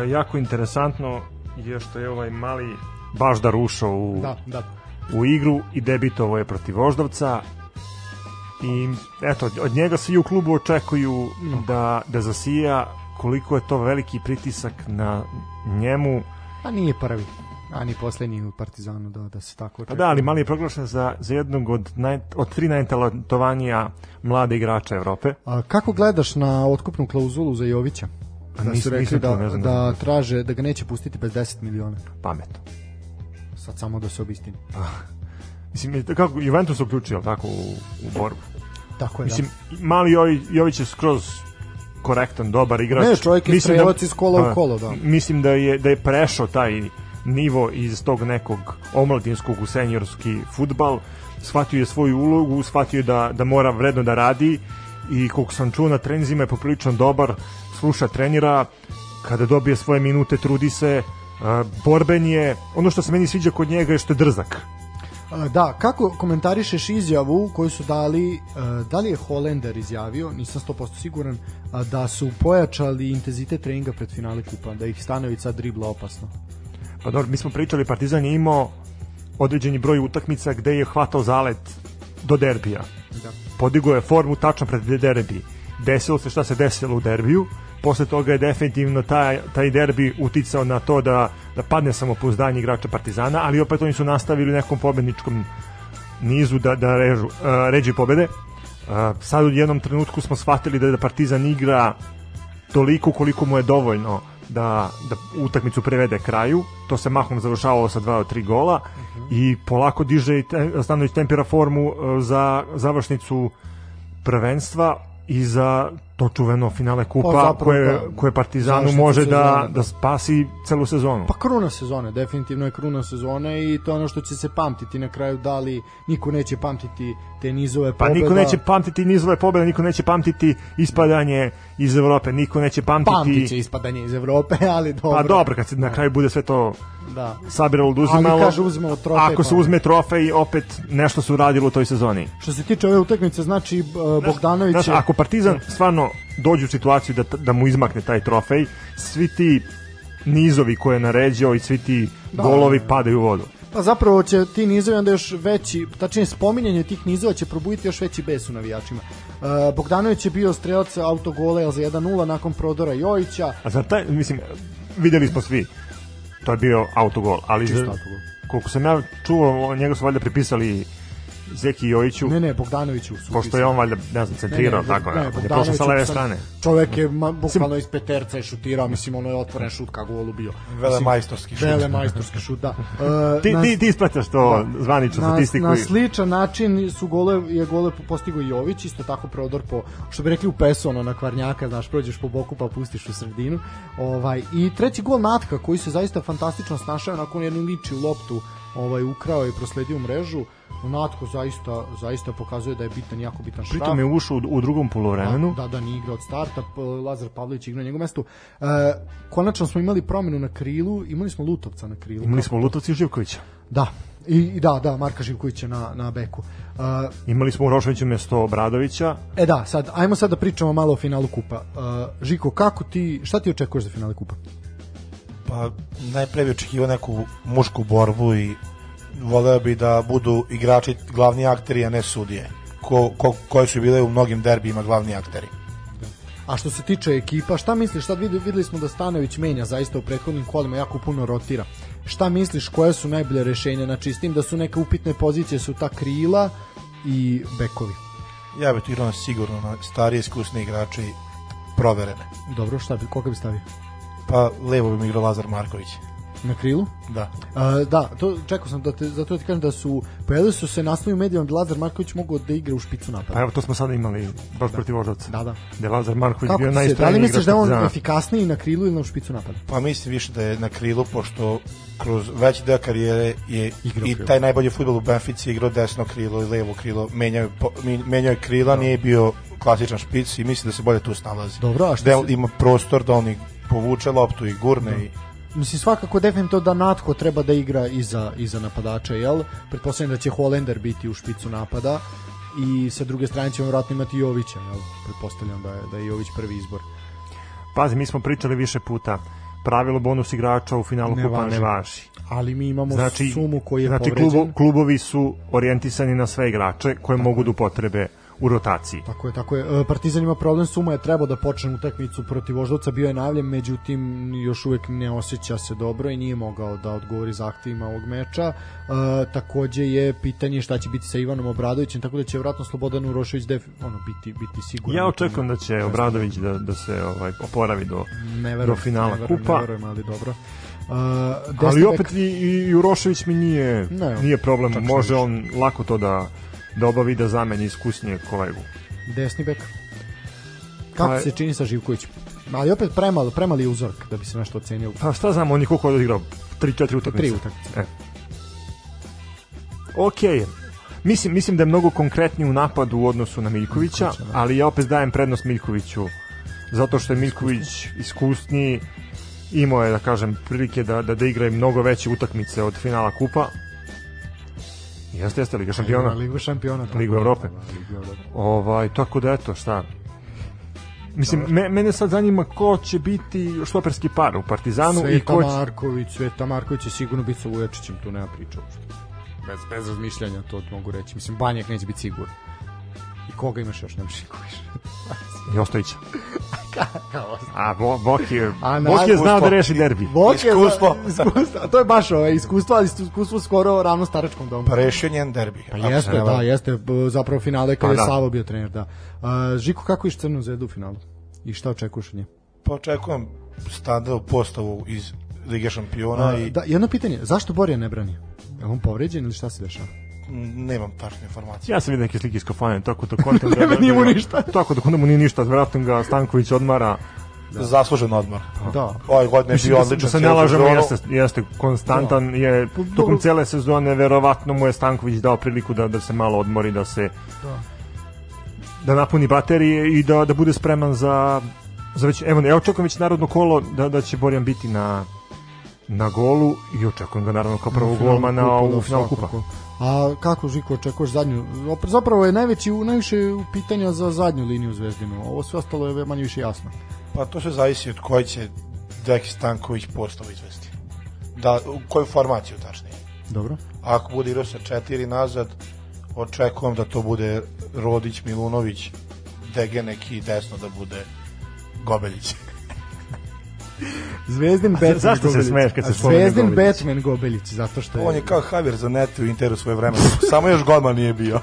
jako interesantno je što je ovaj mali Baždar ušao u, Da, da. u igru i debitovo je protiv Voždovca i eto od njega svi u klubu očekuju da, da zasija koliko je to veliki pritisak na njemu A nije prvi. A ni poslednji u Partizanu da, da se tako pa očekuje. da, ali mali je proglašen za, za jednog od, naj, od tri najtalentovanija mlade igrača Evrope A kako gledaš na otkupnu klauzulu za Jovića? Da su rekli da, znam. da traže da ga neće pustiti bez 10 miliona. pametno Sad samo da se obistini. Mislim, je- kako Juventus uključio tako u, u borbu. Tako je, Mislim, mali Jovi, Jović je skroz korektan, dobar igrač. Ne, čovjek je Mislim strelac iz kola u da, kolo, da. Mislim da je da je prešao taj nivo iz tog nekog omladinskog u seniorski futbal, shvatio je svoju ulogu, shvatio je da, da mora vredno da radi i koliko sam čuo na treninzima je poprilično dobar, sluša trenira, kada dobije svoje minute trudi se, borben je, ono što se meni sviđa kod njega je što je drzak. Da, kako komentarišeš izjavu koju su dali, da li je Holender izjavio, nisam 100% siguran, da su pojačali intenzitet treninga pred finale kupa, da ih Stanović sad dribla opasno. Pa dobro, mi smo pričali, Partizan je imao određeni broj utakmica gde je hvatao zalet do derbija. Da. Podigao je formu tačno pred derbi. Desilo se šta se desilo u derbiju, posle toga je definitivno taj, taj derbi uticao na to da, da padne samopouzdanje igrača Partizana, ali opet oni su nastavili nekom pobedničkom nizu da, da režu, uh, ređi pobede. Uh, sad u jednom trenutku smo shvatili da, da Partizan igra toliko koliko mu je dovoljno da, da utakmicu prevede kraju. To se mahom završavalo sa 2 od 3 gola i polako diže i te, Stanović tempira formu e, za završnicu prvenstva i za to čuveno finale kupa Pa zapravo, koje, da. koje Partizanu može da, sezone, da. da spasi celu sezonu. Pa kruna sezone, definitivno je kruna sezone i to je ono što će se pamtiti na kraju, da li niko neće pamtiti te nizove Pa pobeda. niko neće pamtiti nizove pobede, niko neće pamtiti ispadanje iz Evrope, niko neće pamtiti... Pamtit će ispadanje iz Evrope, *laughs* ali dobro. Pa dobro, kad se na kraju bude sve to Da. sabiralo, oduzimalo. Ali kaže, uzmemo trofej, Ako se pa- uzme trofej, opet nešto se uradilo u toj sezoni. Što se tiče ove utakmice, znači Bogdanović Znaš, je... ako Partizan stvarno dođe u situaciju da, da mu izmakne taj trofej, svi ti nizovi koje je naređao i svi ti Da, golovi da, da. padaju u vodu. Pa zapravo će ti nizovi onda još veći, tačnije spominjanje tih nizova će probuditi još veći bes u navijačima. Uh, Bogdanović je bio strelac autogola za 1-0 nakon prodora Jojića. A za taj, mislim, videli smo svi, to je bio autogol, ali Čisto autogol. koliko sam ja čuo, njega su valjda pripisali Zeki Jojiću, Ne, ne, Bogdanoviću su pošto je on valjda, ne znam, centrirao, tako je, on je prošao sa leve strane. Čovek je ma, bukvalno iz peterca je šutirao, mislim, ono je otvoren šut kako golu bio. Vele Mislim, majstorski šut. Vele majstorski šut, da. *laughs* E, Ti, na- ti, ti isprataš to zvaničnu na, statistiku. na sličan način su gole, je gole postigao i Jović, isto tako prodor po, što bi rekli u pesu, ono, na kvarnjaka, znaš, prođeš po boku pa pustiš u sredinu. Ovaj, I treći gol Natka, koji se zaista fantastično snašao, nakon jednu liči loptu ovaj, ukrao i prosledio u mrežu. Natko zaista, zaista pokazuje da je bitan, jako bitan šraf. Pritom je ušao u, u drugom polovremenu. Da, da, nije igrao od starta, Lazar Pavlović igrao na njegovom mestu. E, konačno smo imali promenu na krilu, imali smo Lutovca na krilu. Imali smo Lutovci i Živkovića. Da, i, i da, da, Marka Živkovića na, na beku. E, Imali smo Uroševiću mjesto Obradovića. E da, sad, ajmo sad da pričamo malo o finalu kupa. Uh, Žiko, kako ti, šta ti očekuješ za finale kupa? Pa najpre bi očekivao neku mušku borbu i voleo bi da budu igrači glavni akteri, a ne sudije. Ko, ko, koji su bile u mnogim derbijima glavni akteri. A što se tiče ekipa, šta misliš, sad videli, videli smo da Stanović menja zaista u prethodnim kolima, jako puno rotira. Šta misliš, koje su najbolje rešenja? Znači, s tim da su neke upitne pozicije, su ta krila i bekovi. Ja bih igrao sigurno na starije iskusne igrače i proverene. Dobro, šta bi, koga bi stavio? Pa levo bi mi igrao Lazar Marković. Na krilu? Da. A, da, to čekao sam da te, zato da ti kažem da su pojavili su se naslovi u medijama da Lazar Marković mogao da igra u špicu napada. Pa evo, to smo sada imali baš protiv Voždovca. Da, da. Je Lazar Marković Kako bio ti se, da li misliš igrač da je on Partizana. efikasniji na krilu ili na špicu napada? Pa mislim više da je na krilu, pošto kroz veći deo karijere je Igrao i taj najbolji futbol u Benfici igrao desno krilo i levo krilo, menjao, je menjao je krila, nije bio klasičan špic i mislim da se bolje tu snalazi. Dobro, a što da se- ima prostor da on i povuče loptu i gurne i Mislim, svakako definitivno da Natko treba da igra iza, iza napadača, jel? Pretpostavljam da će Holender biti u špicu napada i sa druge strane ćemo vjerojatno imati Jovića, jel? Pretpostavljam da je, da je Jović prvi izbor. Pazi, mi smo pričali više puta. Pravilo bonus igrača u finalu Ne kupa važi. ne važi. Ali mi imamo Znači, sumu koji je znači povređen. klubo, klubovi su orijentisani na sve igrače koje mogu da upotrebe u rotaciji. Tako je, tako je. E, Partizan ima problem, Suma je trebao da počne utakmicu protiv Voždovca, bio je najavljen, međutim još uvek ne osjeća se dobro i nije mogao da odgovori zahtevima ovog meča. E, takođe je pitanje šta će biti sa Ivanom Obradovićem, tako da će vjerojatno Slobodan Urošević def, ono, biti, biti siguran. Ja očekujem da će Obradović da, da se ovaj oporavi do ne verujem, do finala ne verujem, kupa. Ne verujem, ali dobro. Uh, Ali opet i, i Urošević mi nije, Ne, nije problem. Može on lako to da, da obavi da zameni iskusnije kolegu. desni bek. Kako Pa- se čini sa Živkovićem? Ali opet premalo, premali je uzorak da bi se nešto ocenio. Pa šta znam, on je koliko odigrao? 3-4 utakmice. Tri utakmice. E. Ok, mislim, mislim da je mnogo konkretniji u napadu u odnosu na Miljkovića, Miljkovića, da. ali ja opet dajem prednost Miljkoviću zato što je Miljković iskusniji imao je, da kažem, prilike da, da, da igra mnogo veće utakmice od finala kupa. Jeste, jeste, Liga šampiona. Ligu šampiona. tako je. Evrope. Ligu Evrope. Ovaj, tako da eto, šta. Mislim, me, mene sad zanima ko će biti štoperski par u Partizanu i Sveta ko će... Marković, Sveta Marković će sigurno biti sa Vujačićem, tu nema priče uopšte. Bez, bez razmišljanja to mogu reći. Mislim, Banjak neće biti sigurno. I koga imaš još, nemaš niko više. I Ostojića. A Bo, Boki je, A, Boki je znao da reši derbi. Bok je Iskustvo. za- *laughs* iskustvo. A to je baš ovo, iskustvo, ali iskustvo skoro ravno staračkom domu. pa rešio njen derbi. Pa jeste, da, varam. jeste, zapravo finale kada Pa je da. Savo bio trener, da. Uh, Žiko, kako iš Crnu zvezdu u finalu? I šta očekuješ od nje? Pa očekujem standardnu postavu iz Lige šampiona i Da, jedno pitanje, zašto Borja ne brani? Je on povređen ili šta se dešava? Nemam tačne informacije. Ja sam vidio neke slike iz kafane, tako da kontam *laughs* da... Nije mu da- ništa. Tako da kontam mu nije ništa, vjerojatno ga Stanković odmara. Zaslužen odmor. Da. Ovaj godine je bio da, se- odličan. da se ne cijelu lažemo, jeste, jeste konstantan, je Pa dobro. tokom cele sezone, verovatno mu je Stanković dao priliku da, da se malo odmori, da se Da. da napuni baterije i da, da bude spreman za, za već, evo, ja očekujem već narodno kolo da, da će Borjan biti na na golu i očekujem ga naravno kao prvog golmana kupa, da, u finalu kupa. A kako Žiko očekuješ zadnju? Zapravo je najveći najviše pitanja za zadnju liniju Zvezdinu. Ovo sve ostalo je manje više jasno. Pa to sve zavisi od koje će Deki Stanković postavu izvesti. Da, u koju formaciju tačnije. Dobro. Ako bude igrao sa četiri nazad, očekujem da to bude Rodić, Milunović, Degenek i desno da bude Gobeljić. Zvezdin Batman zašto se Gobelić. smeješ kad se A spomene Zvezdin Gobelić? Batman Gobelić, zato što je... On je kao Javier Zanetti u Interu svoje vremena. Samo još godman nije bio.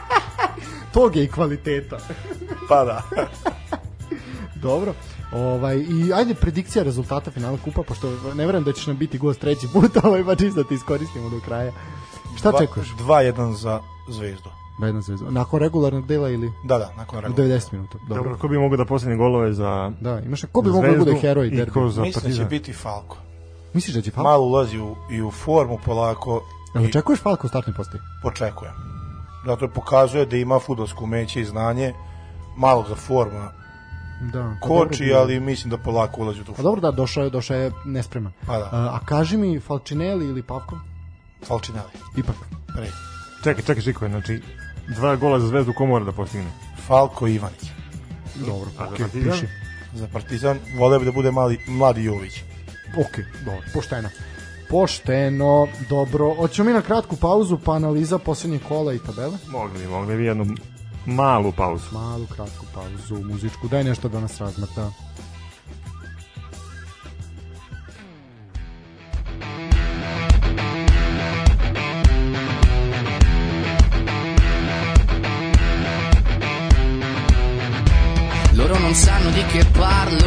*laughs* Tog je i kvaliteta. Pa da. *laughs* Dobro. Ovaj, I ajde predikcija rezultata finala kupa, pošto ne verujem da ćeš nam biti gost treći put, *laughs* ovaj, pa čisto da te iskoristimo do kraja. Šta Dva- čekaš? 2-1 za Zvezdu. Jedna zvezda. Nakon regularnog dela ili Da, da, nakon u regularnog. 90 minuta? Dobro. Dobro, ko bi mogao da postigne golove za Da, imaš ko bi mogao da bude heroj derbi? ko za Mislim da će biti Falko. Misliš da će Falko? Malo ulazi u, i u formu polako Jel i očekuješ Falko u startnoj postaji? počekujem. Zato je pokazuje da ima futbolsko umeće i znanje, malo za forma Da. pa dobro koči, ali mislim da polako ulazi u tu Pa formu. dobro da, došao je, došao je nespreman. Pa da. A, a kaži mi Falčinelli ili Pavkov? Falčinelli. Ipak. Pre. Čekaj, čekaj, Žiko, znači dva gola za zvezdu ko mora da postigne? Falko i Ivanić. Dobro, A za okej, Partizan? piši. Za Partizan voleo bi da bude mali, mladi Jović. Ok, dobro, pošteno. Pošteno, dobro. Hoćemo mi na kratku pauzu pa analiza posljednjeg kola i tabele? Mogli mogli bi jednu malu pauzu. Malu kratku pauzu, muzičku. Daj nešto da nas razmrta. Loro non sanno di che parlo,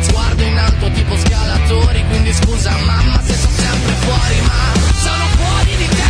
sguardo in alto tipo scalatori, quindi scusa mamma se sono sempre fuori, ma sono fuori di testa,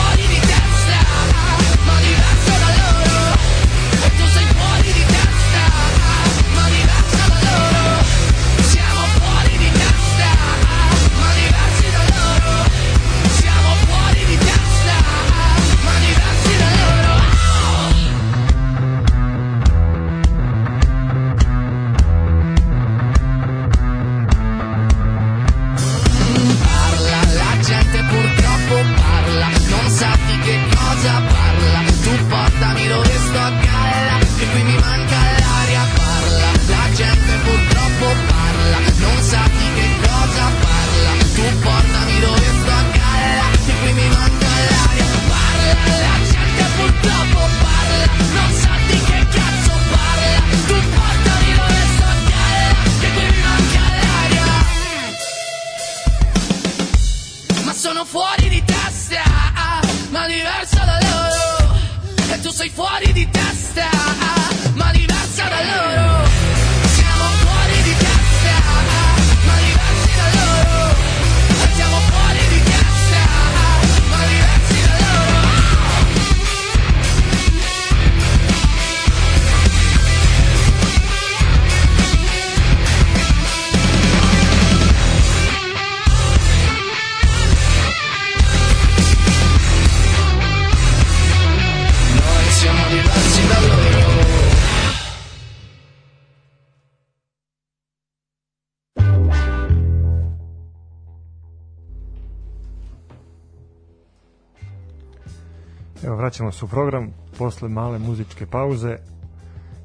vraćamo se u program posle male muzičke pauze.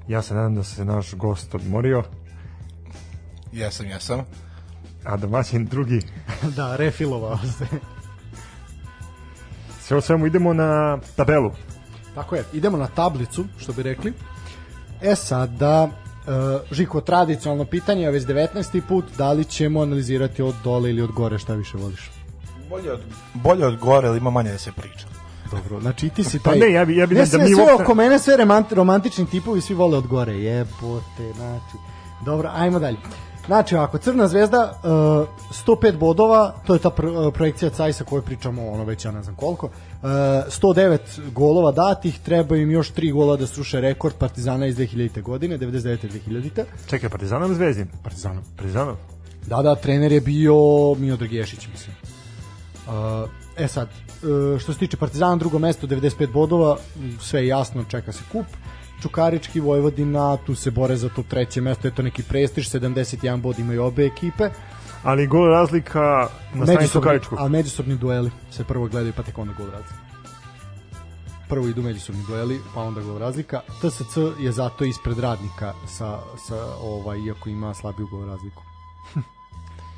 Ja se nadam da se naš gost odmorio, Jesam, jesam. a domaćin drugi. *laughs* da, refilovao se. Sve o svemu idemo na tabelu. Tako je, idemo na tablicu, što bi rekli. E sada, Žiko, tradicionalno pitanje, a već 19. put, da li ćemo analizirati od dole ili od gore, šta više voliš? Bolje od, bolje od gore, ali ima manje da se priča. Dobro, znači ti si Pa taj... ne, ja bi- ja bi ne, da mi sve oko mene, sve romant, romantični tipovi, svi vole od gore, jebote, znači... Dobro, ajmo dalje. Znači, ovako, Crna zvezda, uh, 105 bodova, to je ta pr uh, projekcija Cajsa koju pričamo, ono već ja ne znam koliko, uh, 109 golova datih, treba im još 3 gola da sruše rekord Partizana iz 2000. godine, 99. 2000. Čekaj, Partizanov Zvezdin? Partizanov. Partizanov? Da, da, trener je bio Miodrag Ješić, mislim. Uh, e sad, što se tiče Partizana, drugo mesto, 95 bodova, sve je jasno, čeka se kup. Čukarički, Vojvodina, tu se bore za to treće mesto, je to neki prestiž, 71 bod imaju obe ekipe. Ali gol razlika na strani Čukaričkog. a međusobni dueli se prvo gledaju, pa tek onda gol razlika. Prvo idu međusobni dueli, pa onda gol razlika. TSC je zato ispred radnika sa, sa ovaj, iako ima slabiju gol razliku. *laughs*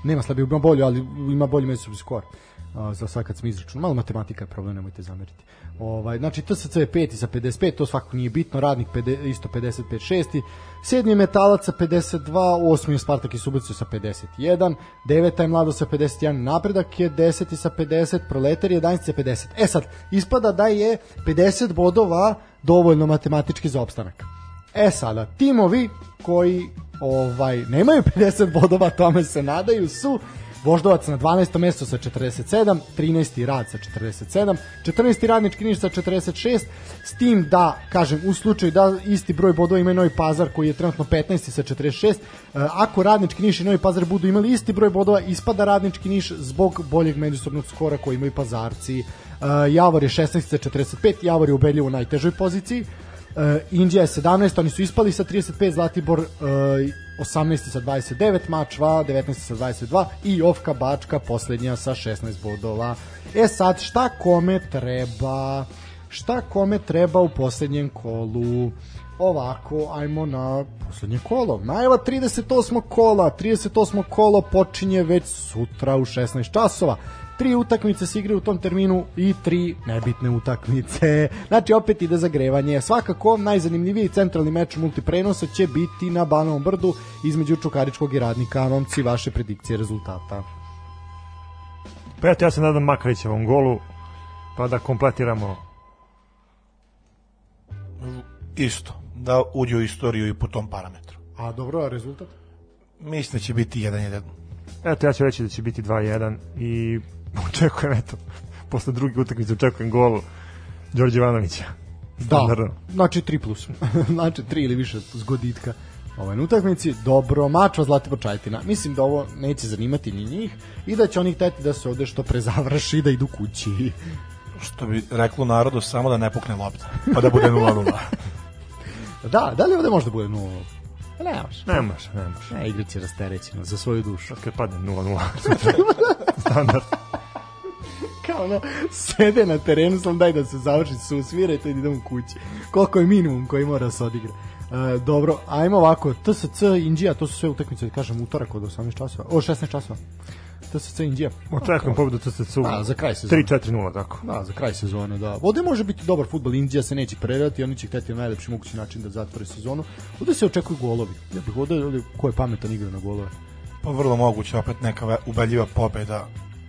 Nema slabiju, ima bolju, ali ima bolji međusobni skor. A, za sad kad smo izračunali, malo matematika je problem, nemojte zameriti. Ovaj, znači TSC je peti sa 55, to svakako nije bitno, radnik pede, isto 55 šesti, sedmi je metalac sa 52, osmi je Spartak i Subotica sa 51, deveta je Mlado sa 51, napredak je 10 sa 50, proletar je 11 sa 50. E sad, ispada da je 50 bodova dovoljno matematički za opstanak. E sada, timovi koji ovaj nemaju 50 bodova, tome se nadaju su Voždovac na 12. mesto sa 47, 13. rad sa 47, 14. radnički niš sa 46, s tim da, kažem, u slučaju da isti broj bodova ima Novi Pazar koji je trenutno 15. sa 46, e, ako radnički niš i Novi Pazar budu imali isti broj bodova, ispada radnički niš zbog boljeg međusobnog skora koji imaju Pazarci. E, Javor je 16. sa 45, Javor je ubedljivo u najtežoj poziciji, Uh, Indija je 17, oni su ispali sa 35, Zlatibor uh, 18 sa 29, Mačva 19 sa 22 i Ovka Bačka poslednja sa 16 bodova. E sad, šta kome treba? Šta kome treba u poslednjem kolu? Ovako, ajmo na poslednje kolo. Najava 38. kola. 38. kolo počinje već sutra u 16 časova tri utakmice se igraju u tom terminu i tri nebitne utakmice. Znači opet ide zagrevanje. Svakako najzanimljiviji centralni meč multiprenosa će biti na Banovom brdu između Čukaričkog i Radnika. Momci, vaše predikcije rezultata. Pa eto, ja se nadam Makarićevom golu, pa da kompletiramo Isto, da uđe u istoriju i po tom parametru. A dobro, a rezultat? Mislim da će biti 1-1. Eto, ja ću reći da će biti 2-1 i *laughs* očekujem, eto, posle druge utakmice očekujem gol Đorđe Ivanovića. Da, znači 3 plus. *laughs* znači 3 ili više zgoditka ovaj, na utakmici. Dobro, mačva Zlatibor Čajtina. Mislim da ovo neće zanimati ni njih i da će oni hteti da se ovde što pre završi i da idu kući. *laughs* Što bi reklo narodu, samo da ne pukne lopta, pa da bude 0-0. Da, da li ovde može da bude 0? Ne može. Ne može, ne može. Ne, igrač je rasterećeno za svoju dušu. Kad padne 0-0. Standard. Kao ono, sede na terenu, sam daj da se završi, su svirajte i da idemo kući. Koliko je minimum koji mora da se odigra. E, dobro, ajmo ovako, TSC, Indija, to su sve utakmice, da kažem, utorak od 18 časova, o 16 časova. TSC, Indija. Očekujem pobedu TSC-u. A, za kraj sezone. 3-4-0, tako. Da, za kraj sezone, da. Ovde može biti dobar futbol, Indija se neće predati, oni će hteti na najlepši mogući način da zatvore sezonu. Ovde se očekuju golovi. Ja bih ovde, ovde ko je pametan igra na golove. Pa vrlo moguće opet neka ubedljiva pobeda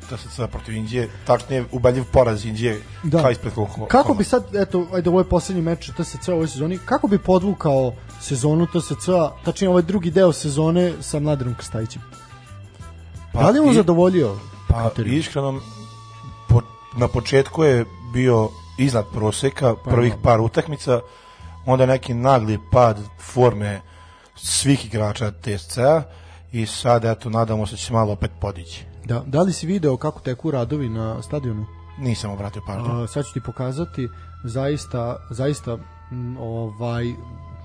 TSC protiv Indije, tačnije ubedljiv poraz Indije Da. da. kao ispred kola. Kako bi sad, eto, ajde, ovo je poslednji meč TSC u ovoj sezoni, kako bi podvukao sezonu TSC-a, tačnije ovaj drugi deo sezone sa Mladinom Krstajićem? Pa, da li je on i- zadovoljio? Pa kriterijum? iskreno, po, na početku je bio iznad proseka prvih da. par utakmica, onda neki nagli pad forme svih igrača TSC-a i sad, eto, nadamo se da će se malo opet podići. Da, da li si video kako teku radovi na stadionu? Nisam obratio pažnju. A, sad ću ti pokazati zaista zaista ovaj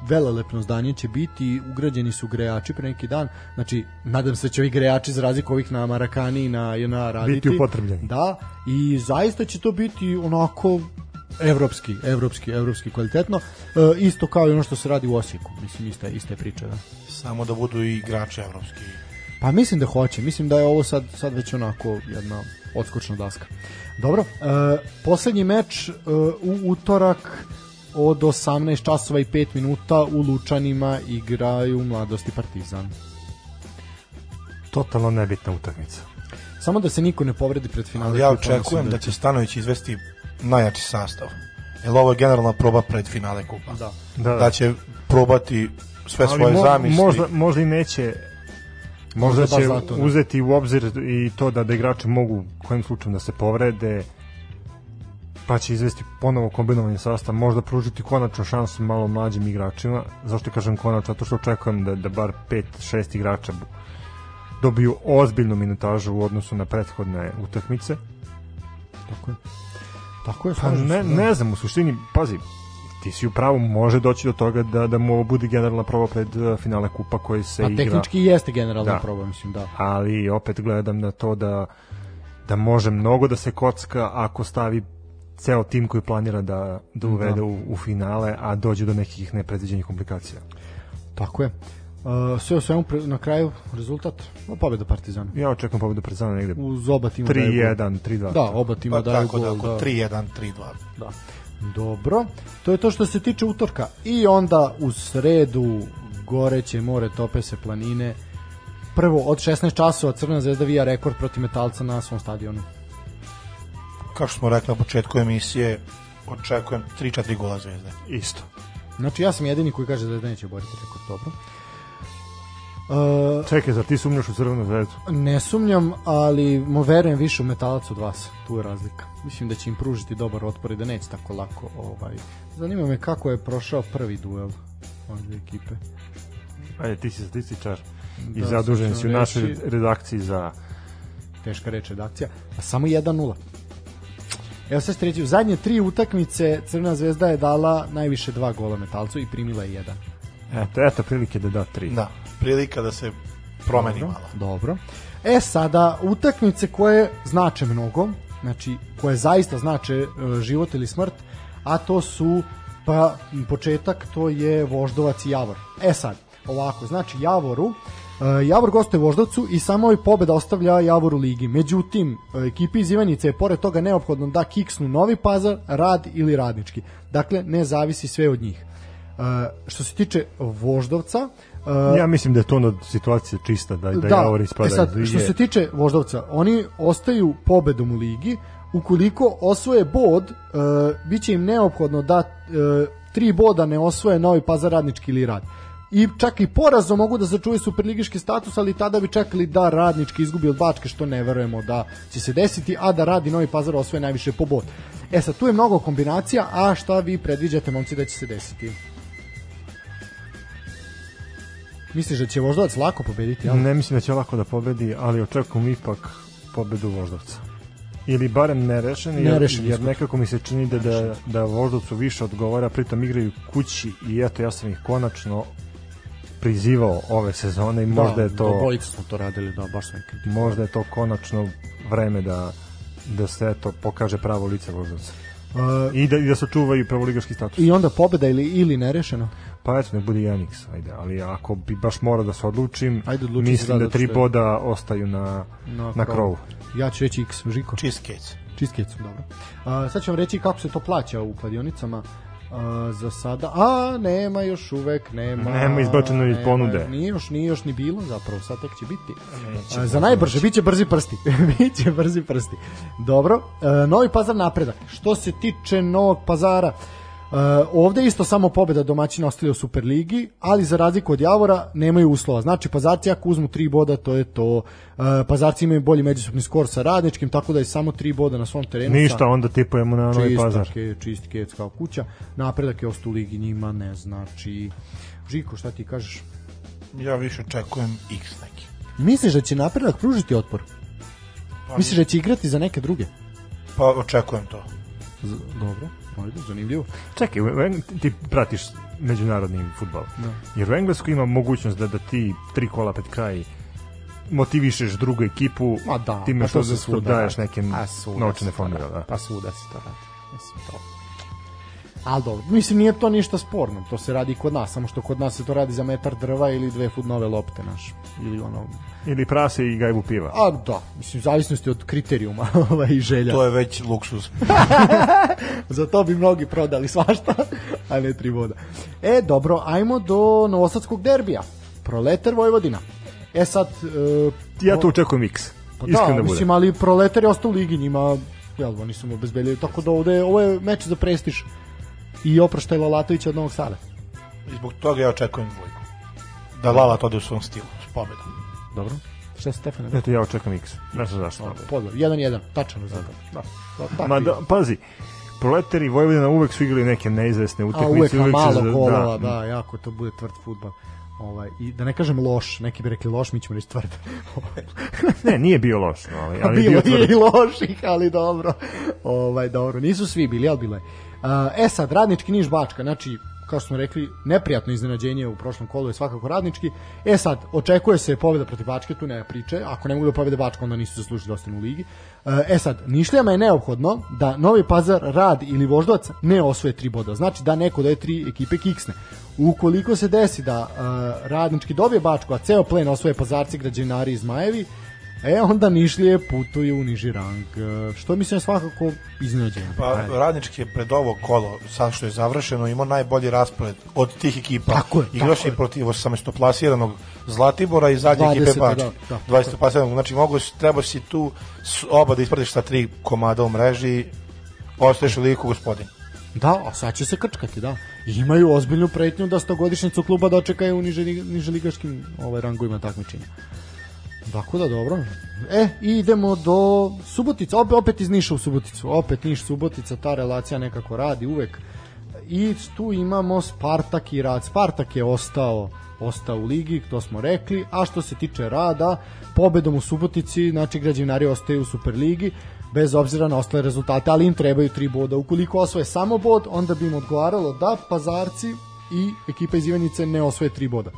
velelepno zdanje će biti ugrađeni su grejači pre neki dan znači nadam se da će ovi grejači za razliku ovih na Marakani i na JNA raditi Biti upotrebljeni. da i zaista će to biti onako evropski, evropski, evropski kvalitetno e, isto kao i ono što se radi u Osijeku mislim ista, ista je priča da. Samo da budu i igrači evropski. Pa mislim da hoće, mislim da je ovo sad, sad već onako jedna odskočna daska. Dobro, e, poslednji meč e, u utorak od 18 časova i 5 minuta u Lučanima igraju Mladosti Partizan. Totalno nebitna utakmica. Samo da se niko ne povredi pred finale. Ja očekujem da će Stanović izvesti najjači sastav. Jer ovo je generalna proba pred finale kupa. Da. Da, Da će probati sve Ali svoje mo- zamisli. Možda, možda i neće možda će zato, da. uzeti u obzir i to da, da igrači mogu kojim slučajem da se povrede pa će izvesti ponovo kombinovani sastav, možda pružiti konačno šansu malo mlađim igračima. Zašto kažem konačno? Zato što očekujem da, da bar 5-6 igrača dobiju ozbiljnu minutažu u odnosu na prethodne utakmice. Tako je. Tako je, Pa ne, da. ne znam, u suštini, pazi, ti si u pravu, može doći do toga da, da mu ovo bude generalna proba pred uh, finale kupa koji se Pa igra. tehnički jeste generalna Da. proba, mislim, da. ali opet gledam na to da da može mnogo da se kocka ako stavi ceo tim koji planira da, da uvede Da. u, u finale, a dođe do nekih nepredviđenih komplikacija. Tako je. Uh, sve u svemu pre- na kraju rezultat no, pobeda Partizana. Ja očekujem pobedu Partizana negde Uz oba tima daju gol. 3-1, 3-2. Da, oba tima Pa daju tako da, gol. oko Da, 3-1, 3-2. da. Dobro, to je to što se tiče utorka. I onda u sredu goreće more, tope se planine. Prvo, od 16 časova Crna zvezda vija rekord protiv metalca na svom stadionu. Kao što smo rekli na početku emisije, očekujem 3-4 gola zvezde. Isto. Znači, ja sam jedini koji kaže da Zvezda neće boriti rekord. Dobro. Uh, Čekaj, zar ti sumnjaš u Crvenu zvezdu? Ne sumnjam, ali mo verujem više u metalac od vas. Tu je razlika. Mislim da će im pružiti dobar otpor i da neće tako lako. Ovaj. Zanima me kako je prošao prvi duel ove dve ekipe. Ajde, ti si statističar i Da, zadužen sad ću si u našoj reći- redakciji za Teška reč redakcija. A samo 1-0. Evo sad ćete reći, u zadnje tri utakmice Crna zvezda je dala najviše dva gola metalcu i primila je jedan. eto, eto prilike da da 3. Da, prilika da se promeni Dobro, malo. Dobro. E sada, utakmice koje znače mnogo, znači koje zaista znače e, život ili smrt, a to su, pa početak, to je Voždovac i Javor. E sad, ovako, znači Javoru, e, Javor gostuje Voždovcu i samo ovaj pobeda ostavlja Javor u ligi. Međutim, e, ekipi iz Ivanjice je pored toga neophodno da kiksnu Novi Pazar, Rad ili Radnički. Dakle, ne zavisi sve od njih. E, što se tiče Voždovca, e, Ja mislim da je to ono situacija čista, da, da, da, Javor ispada e sad, što se tiče Voždovca, oni ostaju pobedom u ligi, ukoliko osvoje bod, e, bit će im neophodno da e, tri boda ne osvoje Novi Pazar Radnički ili Rad. I čak i porazom mogu da začuvaju superligiški status, ali tada bi čekali da Radnički izgubi od Bačke, što ne verujemo da će se desiti, a da Rad i Novi Pazar osvoje najviše po bod. E sad, tu je mnogo kombinacija, a šta vi predviđate, momci, da će se desiti? Misliš da će Voždovac lako pobediti? jel? Ne mislim da će lako da pobedi, ali očekujem ipak pobedu Voždovca. Ili barem nerešen, jer, Nerešen jer nekako mi se čini da, da, da Voždovcu više odgovara, pritom igraju kući i eto ja sam ih konačno prizivao ove sezone i možda je to Obojica smo to radili, da, baš kritikovali. možda je to konačno vreme da da se eto pokaže pravo lice Voždovca. Uh, I da, i da se čuvaju prvoligaški status. I onda pobeda ili, ili nerešeno? Pa eto, nek bude Janix, ajde, ali ako bi baš morao da se odlučim, Ajde, odluči se, mislim da, da, tri boda ostaju na, na, krovu. Ja ću reći X, Žiko. Cheesecakes. Cheesecake, dobro. Uh, sad ću vam reći kako se to plaća u kladionicama. Uh, za sada, a nema još uvek, nema Nema izbačeno iz nema, ponude. Nije još, nije još ni bilo, zapravo sad tek će biti. A, za najbrže, biće brzi prsti. *laughs* biće brzi prsti. Dobro, e, Novi Pazar napredak. Što se tiče Novog Pazara, Uh, ovde isto samo pobeda domaćina ostali u Superligi, ali za razliku od Javora nemaju uslova. Znači, Pazarci ako uzmu tri boda, to je to. Uh, Pazarci imaju bolji međusobni skor sa Radničkim, tako da je samo tri boda na svom terenu. Ništa, onda tipujemo na Novi Pazar. ke, čist kec kao kuća. Napredak je ostao u ligi njima, ne znači... Žiko, šta ti kažeš? Ja više očekujem X neki. Misliš da će napredak pružiti otpor? Pa, Misliš da će igrati za neke druge? Pa očekujem to. Z dobro, ajde, zanimljivo. Čekaj, ti pratiš međunarodni futbol. Da. Jer u Engleskoj ima mogućnost da, da ti tri kola pred kraj motivišeš drugu ekipu Ma da, time pa što, svuda daješ svuda novčane fondove. Da. Pa svuda se to radi. Mislim, to. Ali dobro, mislim nije to ništa sporno, to se radi i kod nas, samo što kod nas se to radi za metar drva ili dve fut nove lopte naš. Ili ono, Ili prase i gajbu piva. a da, mislim, u zavisnosti od kriterijuma *laughs* ovaj, i želja. To je već luksuz. *laughs* Za to bi mnogi prodali svašta. *laughs* a ne tri boda. E, dobro, ajmo do Novosadskog derbija. Proletar Vojvodina. E sad... Uh, ja to očekujem X. Pa da, mislim, ali Proletar je ostao u ligi, njima jel, oni su mu obezbeljili, tako da ovde, ovo je meč za prestiž i oproštaj Lalatovića od Novog Sada. I zbog toga ja očekujem dvojku. Da Lalat ode u svom stilu, s pobedom. Dobro. Šta je Stefan? Eto, ja očekam X. Ne znam zašto. Pozdrav. 1-1, tačan rezultat. Da. da. Ma da, pazi, Proletari i Vojvodina uvek su igrali neke neizvesne utakmice. A uvek, uvek malo golova, da. da, jako to bude tvrd futbal. Ovaj, I da ne kažem loš, neki bi rekli loš, mi ćemo reći tvrd. ne, nije bio loš. No, ali, *laughs* ali bilo bio je i loših, ali dobro. Ovaj, dobro, nisu svi bili, ali bilo je. E sad, radnički Niš Bačka, znači kao što smo rekli, neprijatno iznenađenje u prošlom kolu je svakako radnički. E sad, očekuje se pobjeda protiv Bačke, tu nema priče. Ako ne mogu da pobjede Bačka, onda nisu zaslužili da ostanu u ligi. E sad, Nišlijama je neophodno da Novi Pazar, Rad ili Voždovac ne osvoje tri boda. Znači da neko da je tri ekipe kiksne. Ukoliko se desi da uh, radnički dobije Bačku, a ceo plen osvoje Pazarci, građevinari i Zmajevi, E, onda Nišlije putuju u niži rang. E, što mislim svakako iznenađenje. Pa Radnički je pred ovo kolo, sad što je završeno, imao najbolji raspored od tih ekipa. Tako je. Igraš i protiv 18 plasiranog Zlatibora i zadnje ekipe Bač. Da, da, 20 plasiranog. Znači, mogu, treba si tu oba da ispratiš sa tri komada u mreži, ostaješ u liku gospodin. Da, a sad će se krčkati, da. I imaju ozbiljnu pretnju da stogodišnjicu kluba dočekaju u niže, niže ligaškim ovaj, rangovima takmičenja. Tako da dobro. E, idemo do Subotica, opet, opet iz Niša u Suboticu. Opet Niš Subotica, ta relacija nekako radi uvek. I tu imamo Spartak i Rad. Spartak je ostao ostao u ligi, to smo rekli, a što se tiče rada, pobedom u Subotici, znači građevinari ostaju u Superligi, bez obzira na ostale rezultate, ali im trebaju tri boda. Ukoliko osvoje samo bod, onda bi im odgovaralo da Pazarci i ekipa iz Ivanice ne osvoje tri boda.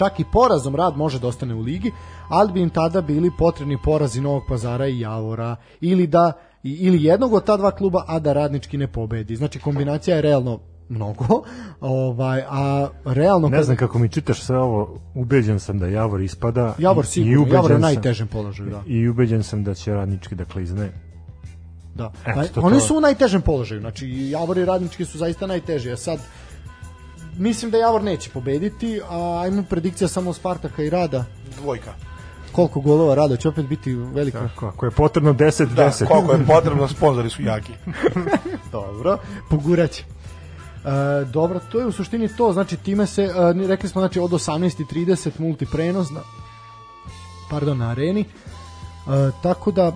Čak i porazom rad može da ostane u ligi, ali bi im tada bili potrebni porazi Novog pazara i Javora ili da ili jednog od ta dva kluba, a da radnički ne pobedi. Znači kombinacija je realno mnogo, *laughs* ovaj, a realno... Ne znam kako mi čitaš sve ovo, ubeđen sam da Javor ispada. Javor sigurno, i Javor je najtežem položaju. Da. I ubeđen sam da će radnički da klizne. Da. Eto, Oni to... su u najtežem položaju, znači Javor i radnički su zaista najteži, a sad mislim da Javor neće pobediti, a ajmo predikcija samo Spartaka i Rada. Dvojka. Koliko golova Rada će opet biti velika? Kako, ako je potrebno 10 da, 10. koliko je potrebno, sponzori su jaki. *laughs* Dobro, poguraće. E, dobro, to je u suštini to, znači time se, e, rekli smo znači od 18.30 multiprenos na, pardon, na areni, e, tako da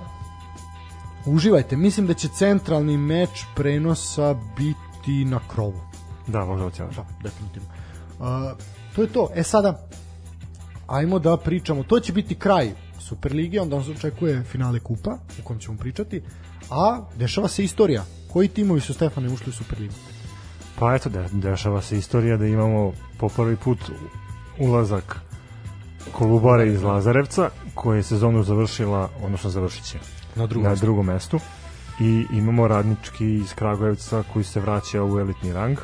uživajte, mislim da će centralni meč prenosa biti na krovu. Da, možda ocijelo. Da, definitivno. Uh, to je to. E sada, ajmo da pričamo. To će biti kraj Superlige, onda nas očekuje finale kupa, u kojem ćemo pričati, a dešava se istorija. Koji timovi su Stefane ušli u Superligu? Pa eto, de, dešava se istorija da imamo po prvi put ulazak Kolubare iz Lazarevca, koja je sezonu završila, odnosno završit će na drugom, na drugom mestu. I imamo radnički iz Kragujevca koji se vraća u elitni rang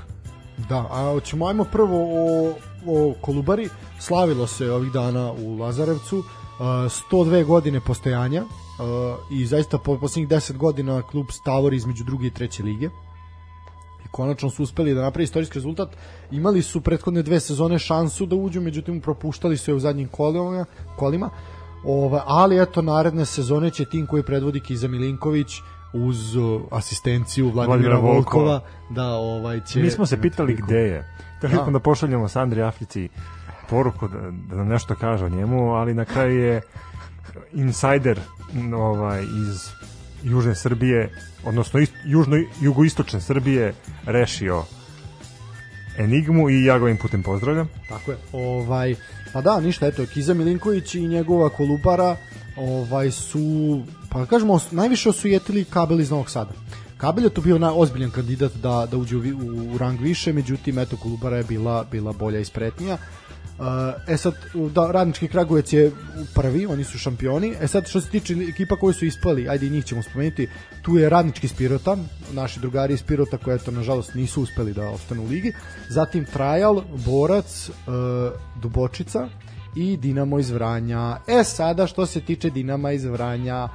Da, a hoćemo ajmo prvo o, o Kolubari. Slavilo se ovih dana u Lazarevcu. Uh, 102 godine postojanja i zaista po poslednjih 10 godina klub stavori između druge i treće lige i konačno su uspeli da napravi istorijski rezultat. Imali su prethodne dve sezone šansu da uđu, međutim propuštali su je u zadnjim kolima, kolima. Ova, ali eto naredne sezone će tim koji predvodi Kiza Milinković uz asistenciju Vladimira Volkova da ovaj će Mi smo se pitali gde je. Hteli da. smo da pošaljemo Sandri Africi poruku da, da nam nešto kaže o njemu, ali na kraju je insider ovaj iz južne Srbije, odnosno ist, južno jugoistočne Srbije rešio enigmu i ja ga ovim putem pozdravljam. Tako je. Ovaj pa da, ništa, eto Kiza Milinković i njegova kolubara ovaj su pa kažemo najviše osujetili kabel iz Novog Sada. Kabel je tu bio na ozbiljan kandidat da da uđe u, u, u rang više, međutim eto Kolubara je bila bila bolja i spretnija. Uh, e sad, da, Radnički Kragujevac je prvi, oni su šampioni. E sad, što se tiče ekipa koji su ispali, ajde i njih ćemo spomenuti, tu je Radnički Spirota, naši drugari iz Spirota koji, eto, nažalost, nisu uspeli da ostanu u ligi. Zatim Trajal, Borac, uh, Dubočica, i Dinamo iz Vranja. E sada što se tiče Dinama iz Vranja,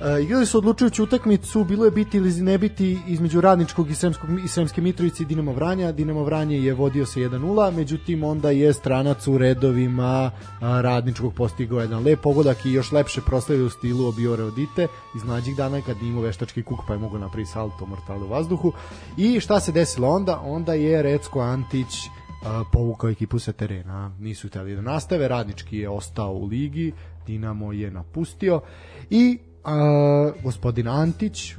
Uh, igrali su odlučujuću utakmicu, bilo je biti ili ne biti između Radničkog i, Sremskog, i Sremske Mitrovice i Dinamo Vranja. Dinamo Vranje je vodio se 1-0, međutim onda je stranac u redovima a, Radničkog postigao jedan lep pogodak i još lepše proslavio u stilu obio Reodite iz mlađih dana kad nije veštački kuk pa je mogao napraviti salto mortale u vazduhu. I šta se desilo onda? Onda je Recko Antić povukao ekipu sa terena. Nisu hteli da nastave, Radnički je ostao u ligi, Dinamo je napustio i a, gospodin Antić,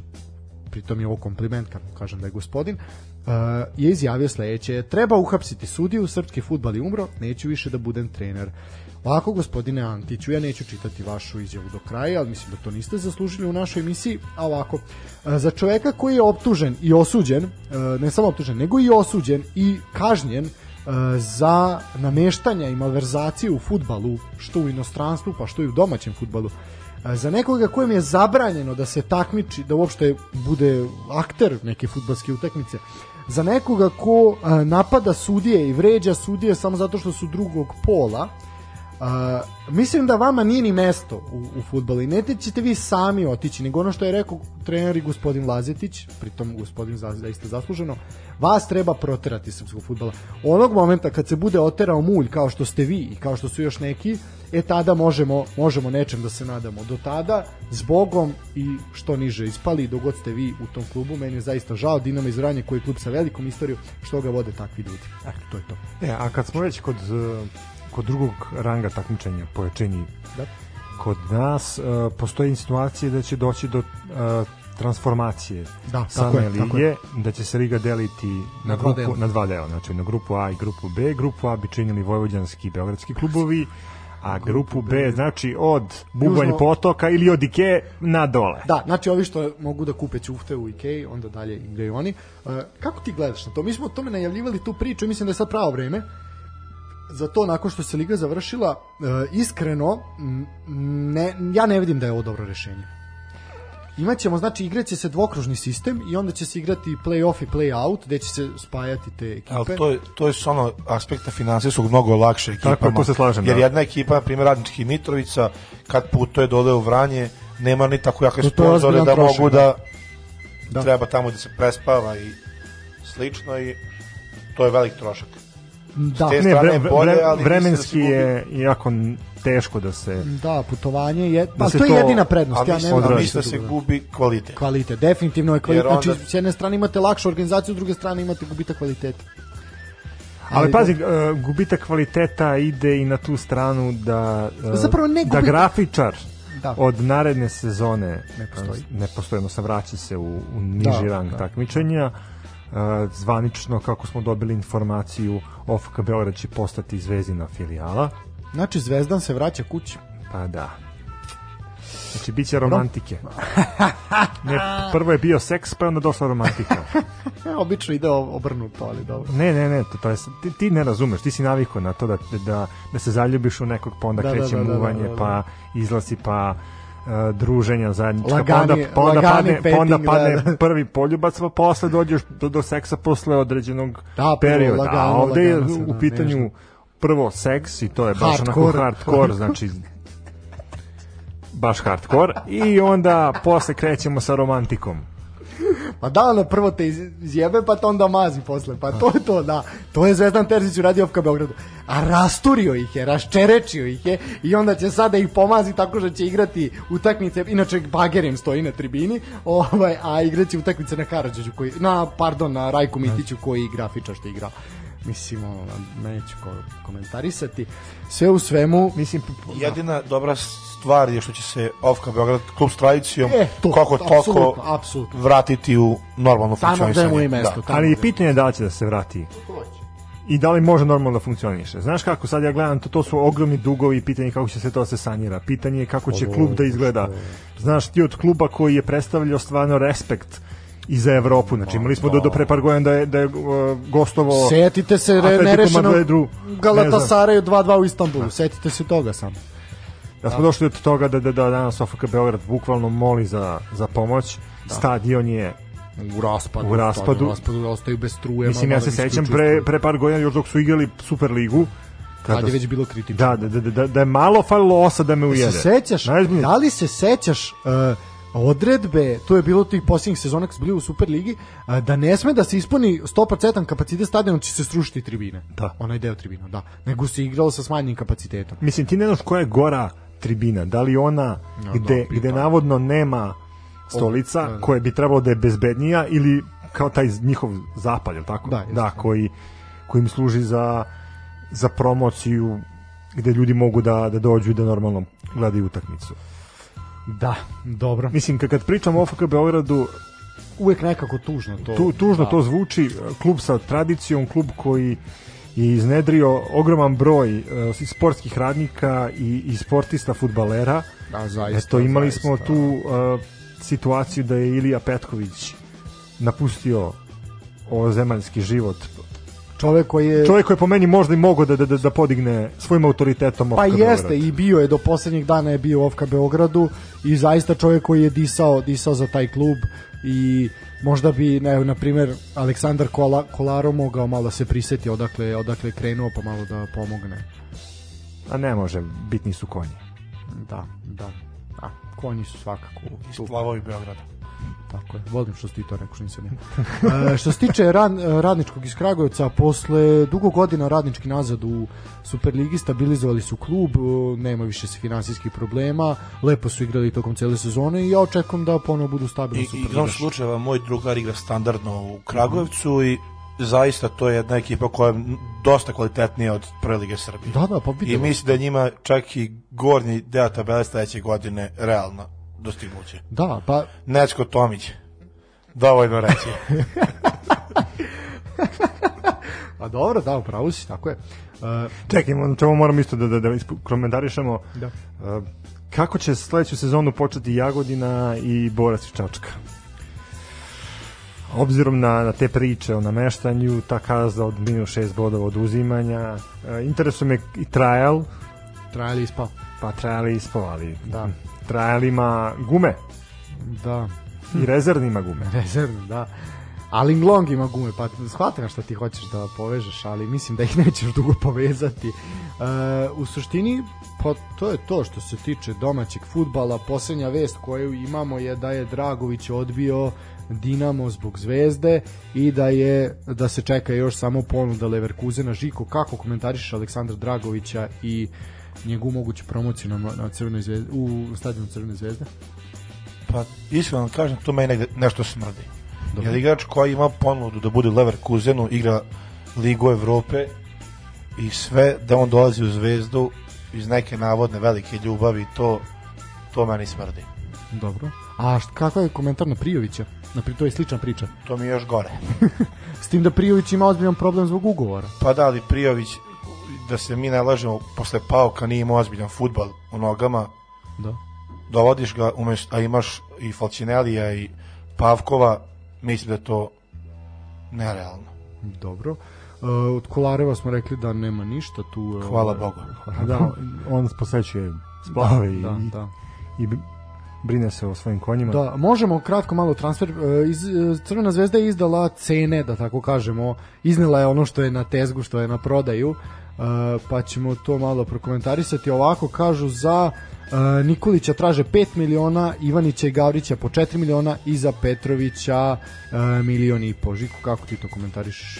pritom je ovo kompliment kad kažem da je gospodin, uh, je izjavio sledeće, treba uhapsiti sudiju, srpski futbal je umro, neću više da budem trener. Ovako, gospodine Antiću, ja neću čitati vašu izjavu do kraja, ali mislim da to niste zaslužili u našoj emisiji, a ovako, uh, za čoveka koji je optužen i osuđen, uh, ne samo optužen, nego i osuđen i kažnjen uh, za nameštanja i malverzacije u futbalu, što u inostranstvu, pa što i u domaćem futbalu, za nekoga kojem je zabranjeno da se takmiči, da uopšte bude akter neke futbalske utakmice, za nekoga ko a, napada sudije i vređa sudije samo zato što su drugog pola, a, mislim da vama nije ni mesto u, u futbolu i ne ćete vi sami otići, nego ono što je rekao trener i gospodin Lazetić, pritom gospodin zaista zasluženo, vas treba proterati srpskog futbola. Onog momenta kad se bude oterao mulj kao što ste vi i kao što su još neki, e tada možemo, možemo nečem da se nadamo. Do tada, s Bogom i što niže ispali, dogod ste vi u tom klubu, meni je zaista žao Dinamo iz Vranje koji je klub sa velikom istorijom, što ga vode takvi ljudi. Eto, to je to. E, a kad smo već kod, uh, kod drugog ranga takmičenja, pojačenji, Da. kod nas uh, postoji situacije da će doći do uh, transformacije Da, same je, lige, je. da će se liga deliti na, Na grupu, dela. na dva dela, znači na grupu A i grupu B. Grupu A bi činili vojvođanski i beogradski klubovi, a grupu B znači od Bubanj Južno- potoka ili od Ike na dole. Da, znači ovi što mogu da kupe ćufte u Ikeji, onda dalje igraju oni. Uh, kako ti gledaš na to? Mi smo o tome najavljivali tu priču i mislim da je sad pravo vreme za to nakon što se liga završila uh, iskreno ne, ja ne vidim da je ovo dobro rešenje Imaćemo, znači igraće se dvokružni sistem i onda će se igrati play-off i play-out gde će se spajati te ekipe. Ali to je, to je s ono aspekta finansijskog mnogo lakše ekipama. Tako se slažem, Jer da. jedna ekipa, na primjer Radnički Mitrovica, kad putuje dole u Vranje, nema ni tako jake sponzore da mogu da. da, Da. treba tamo da se prespava i slično i to je velik trošak. Da, Ne, vre, je bolje, vre, ali vremenski mislim da je jako teško da se da, putovanje je, Da ali se to je jedina prednost. Ja ne mislim, vidim a odradi mislim da se gubi kvalitet. kvalitet, definitivno je kvalitet. Jer onda- Znači, s jedne strane imate lakšu organizaciju, s druge strane imate gubitak kvaliteta. Ali pazi, uh, gubitak kvaliteta ide i na tu stranu da uh, Zapravo ne da gubitak- grafičar Da. od naredne sezone Ne postoji. ne postoji, odnosno vraća se u, u niži Da, rang da, takmičenja. Zvanično, kako smo dobili informaciju, OFK Beograd će postati zvezdina filijala. Znači, Zvezdan se vraća kući. Pa da. Znači, bit će romantike. Ne, prvo je bio seks, pa je onda došla romantika. *laughs* Obično ide obrnuto, ali dobro. Ne, ne, ne, to, to je, ti, ti ne razumeš, ti si navikao na to da, da, da se zaljubiš u nekog, pa onda Da, da, kreće da, da, muvanje, da, da. pa izlazi, pa uh, druženja zajednička, Lagani- pa onda, pa onda lagani padne, pa onda padne da, da. prvi poljubac, pa posle dođeš do, do seksa posle određenog Da, perioda. lagano, A ovde je u da, pitanju nežno. prvo seks i to je baš onako Hardcore. hardcore, znači baš hardcore i onda posle krećemo sa romantikom. Pa da, ono prvo te iz- izjebe, pa te onda mazi posle. Pa to je to, da. To je Zvezdan Terzić uradio FK Beogradu. A rasturio ih je, raščerečio ih je i onda će sada ih pomazi tako što će igrati utakmice, inače Bagerim stoji na tribini, ovaj, a igraće utakmice na Karadžiću, koji, na, pardon, na Rajku Mitiću koji je grafičar što je igrao. Mislim, ono, neću ko- komentarisati. Sve u svemu, Mislim, Jedina dobra stvar je što će se OFK Beograd klub s tradicijom E, to, kako toliko apsolutno. vratiti u normalno tamo gde funkcionisanje. mu je mesto. Da. tamo ali pitanje je da li će da se vrati. I da li može normalno da funkcioniše. Znaš kako sad ja gledam, to, to su ogromni dugovi, pitanje je kako će se to da se sanira. Pitanje je kako će klub da izgleda. Znaš, ti od kluba koji je predstavljao stvarno respekt i za Evropu. Znači, imali smo do, do pre par godina da je, da je uh, gostovo Setite se re, nerešeno Galatasaraju 2-2 u Istanbulu. Setite se toga samo. Da smo došli od toga da, da, da danas OFK Beograd bukvalno moli za, za pomoć. Stadion je U raspadu. U raspadu. U raspadu ostaju bez struje. Mislim, ja se sećam pre, pre par godina još dok su igrali Superligu. Kad je već bilo kritično. Da, da, da, da, da je malo falilo osa da me ujede. Se sećaš, da li se sećaš uh, odredbe, to je bilo tih posljednjih sezona kad su bili u Superligi, da ne sme da se ispuni 100% kapacitet stadiona, će se srušiti tribine. Da. Onaj deo tribina, da. Nego se igralo sa smanjenim kapacitetom. Mislim, ti ne znaš koja je gora tribina, da li ona No, gde, da, gde navodno nema stolica, da, da. koja bi trebalo da je bezbednija ili kao taj njihov zapad, je tako? Da, da koji, koji im služi za, za promociju gde ljudi mogu da, da dođu i da normalno gledaju utakmicu. Da, dobro. Mislim, kad, kad pričamo o OFK Beogradu, Uvek nekako tužno to. tu, tužno da. to zvuči, klub sa tradicijom, klub koji je iznedrio ogroman broj uh, sportskih radnika i, i sportista, futbalera. Da, zaista. Eto, imali zaista. smo tu uh, situaciju da je Ilija Petković napustio ovozemaljski život. Čovek koji je... Čovjek koji je po meni možda i mogao da, da, da, da podigne svojim autoritetom Pa OFK jeste Beograd. i bio je do poslednjih dana je bio u OFK Beogradu i zaista čovjek koji je disao, disao za taj klub i možda bi ne, na primjer Aleksandar Kola, Kolaro mogao malo se priseti odakle odakle krenuo pa malo da pomogne. A ne može, bitni su konji. Da, da. Da, konji su svakako tu. Plavovi Beograda. Tako je. Volim što si ti to rekao, što nisam ja. *laughs* e, što se tiče rad, radničkog iz Kragujevca, posle dugo godina radnički nazad u Superligi stabilizovali su klub, e, nema više se finansijskih problema, lepo su igrali tokom cele sezone i ja očekujem da ponovo budu stabilni I, i Superligaši. igrom slučajeva moj drugar igra standardno u Kragujevcu i zaista to je jedna ekipa koja je dosta kvalitetnija od prve lige Srbije. Da, da, pa I mislim da njima čak i gornji deo tabele sledeće godine realno dostignuće. Da, pa Nečko Tomić. Dovoljno reći. *laughs* a dobro, da, upravo si, tako je. E, Čekaj, na čemu moram isto da, da, da komentarišemo. da. Uh, kako će sledeću sezonu početi Jagodina i Borac iz Čačka? Obzirom na, na te priče o nameštanju, ta kazna od minus 6 bodova oduzimanja, uh, interesuje me i trial, Trajali ispao. pa trial je ispao, ali Da. Trial ima gume Da. i rezervni ima gume. *laughs* Rezervno, da. Ali Long ima gume, pa shvatim na šta ti hoćeš da povežeš, ali mislim da ih nećeš dugo povezati. E, u suštini, pa to je to što se tiče domaćeg futbala. Poslednja vest koju imamo je da je Dragović odbio Dinamo zbog zvezde i da je da se čeka još samo ponuda Leverkusena Žiko kako komentarišeš Aleksandra Dragovića i njegovu moguću promociju na, na Crvenoj zvezdi, u stadionu Crvene zvezde? Pa iskreno vam kažem, to meni negde nešto smrdi. Dobro. Jer igrač koji ima ponudu da bude Leverkusenu, igra Ligu Evrope i sve da on dolazi u zvezdu iz neke navodne velike ljubavi, to, to meni smrdi. Dobro. A št, kakav je komentar na Prijovića? Na pri, to je slična priča. To mi je još gore. *laughs* S tim da Prijović ima ozbiljan problem zbog ugovora. Pa da, ali Prijović, da se mi ne lažemo, posle Pauka nije imao ozbiljan futbal u nogama, Da. dovodiš ga, umest, a imaš i Falcinelija i Pavkova, mislim da je to nerealno. Dobro. Uh, od Kolareva smo rekli da nema ništa tu. e, Hvala ovaj, Bogu. *laughs* Da, *laughs* on posećuje splavove i, Da, da. i brine se o svojim konjima. Da, možemo kratko malo transfer. e, Iz, Crvena zvezda je izdala cene, da tako kažemo. Iznela je ono što je na tezgu, što je na prodaju. Pa ćemo to malo prokomentarisati. Ovako kažu za Nikolića traže 5 miliona, Ivanića i Gavrića po 4 miliona i za Petrovića milion i po. Žiku, kako ti to komentarišeš?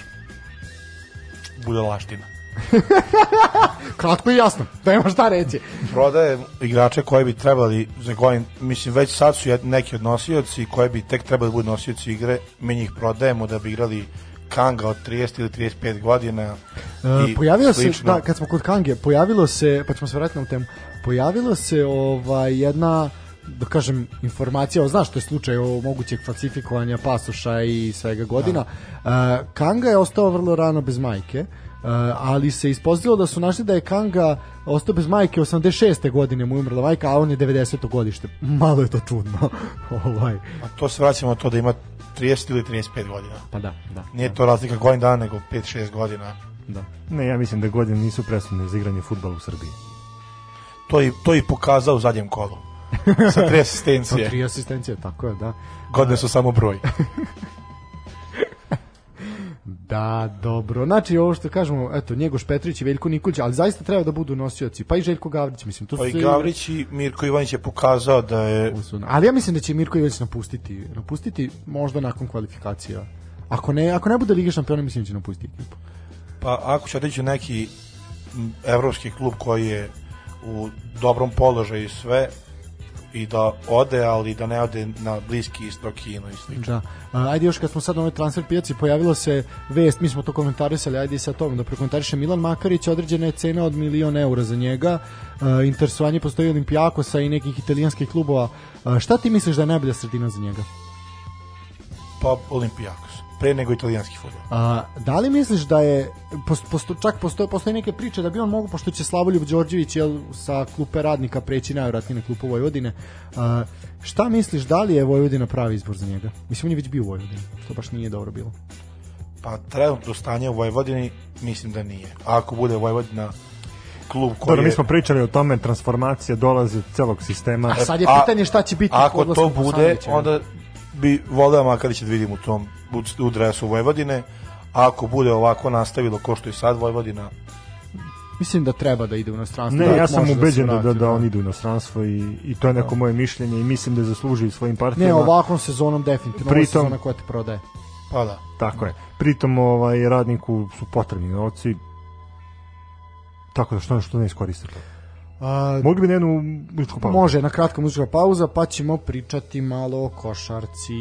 Bude laština. *laughs* Kratko i jasno, nema šta reći. prodaje igrače koji bi trebali za godin, mislim već sad su neki od nosioci koji bi tek trebali da budu nosioci igre, mi njih prodajemo da bi igrali Kanga od 30 ili 35 godina E, pojavio se, slično. da, kad smo kod Kange, pojavilo se, pa ćemo se vratiti na temu, pojavilo se ovaj, jedna da kažem, informacija, o, znaš što je slučaj o mogućeg falsifikovanja pasoša i svega godina. Da. Kanga je ostao vrlo rano bez majke, Uh, ali se ispostavilo da su našli da je Kanga ostao bez majke 86. godine mu je umrla majka, a on je 90. godište. Malo je to čudno. *laughs* ovaj. A to se vraćamo to da ima 30 ili 35 godina. Pa da, da. Nije to razlika godin dana, nego 5-6 godina. da. Ne, ja mislim da godine nisu presudne za igranje futbala u Srbiji. To i, to i pokazao u zadnjem kolu. Sa tri *laughs* Sa asistencije. tri asistencije, tako je, da. Godine su samo broj. *laughs* Da, dobro. Znači, ovo što kažemo, eto, Njegoš Petrić i Veljko Nikolić, ali zaista treba da budu nosioci. Pa i Željko Gavrić, mislim. To Pa i Gavrić i Mirko Ivanić je pokazao da je Ali ja mislim da će Mirko Ivanić napustiti, napustiti možda nakon kvalifikacija. Ako ne, ako ne bude Liga šampiona, mislim da će napustiti ekipu. Pa ako će otići neki evropski klub koji je u dobrom položaju i sve i da ode, ali da ne ode na bliski istok Kinu i slično. Da. A, ajde još kad smo sad na ovoj transfer pijaci pojavilo se vest, mi smo to komentarisali, ajde i sa tom da prekomentariše Milan Makarić, određena je cena od milion eura za njega, a, interesovanje postoji Olimpijakosa i nekih italijanskih klubova. A, šta ti misliš da je najbolja sredina za njega? Pa Olimpijakos. Pre nego italijanski fudbal. A, da li misliš da je posto, posto, čak postoje, postoje neke priče da bi on mogu pošto će Slavoljub Đorđević jel, sa klupe radnika preći najvjerojatnije na klupu Vojvodine a, šta misliš da li je Vojvodina pravi izbor za njega mislim on je već bio u Vojvodini što baš nije dobro bilo Pa trenutno stanje u Vojvodini mislim da nije. A ako bude Vojvodina klub koji Dobro, mi smo pričali o tome, transformacija dolazi od celog sistema. a sad je pitanje šta će biti Ako to bude, onda bi voleo Makarića da vidim u tom u, u dresu Vojvodine. A ako bude ovako nastavilo ko što i sad Vojvodina, mislim da treba da ide u inostranstvo Ne, da ja sam može ubeđen da, da, da on ide u inostranstvo i, i to je neko moje mišljenje i mislim da zasluži svojim ne partijama. ovakvom sezonom definitivno ovo je Pritom- sezona koja te prodaje pa da. Tako je. Pritom ovaj, radniku su potrebni novci, tako da što, što ne iskoriste to. a, Mogli bi na jednu muzičku pauzu? Može, na kratka muzička pauza, pa ćemo pričati malo o košarci.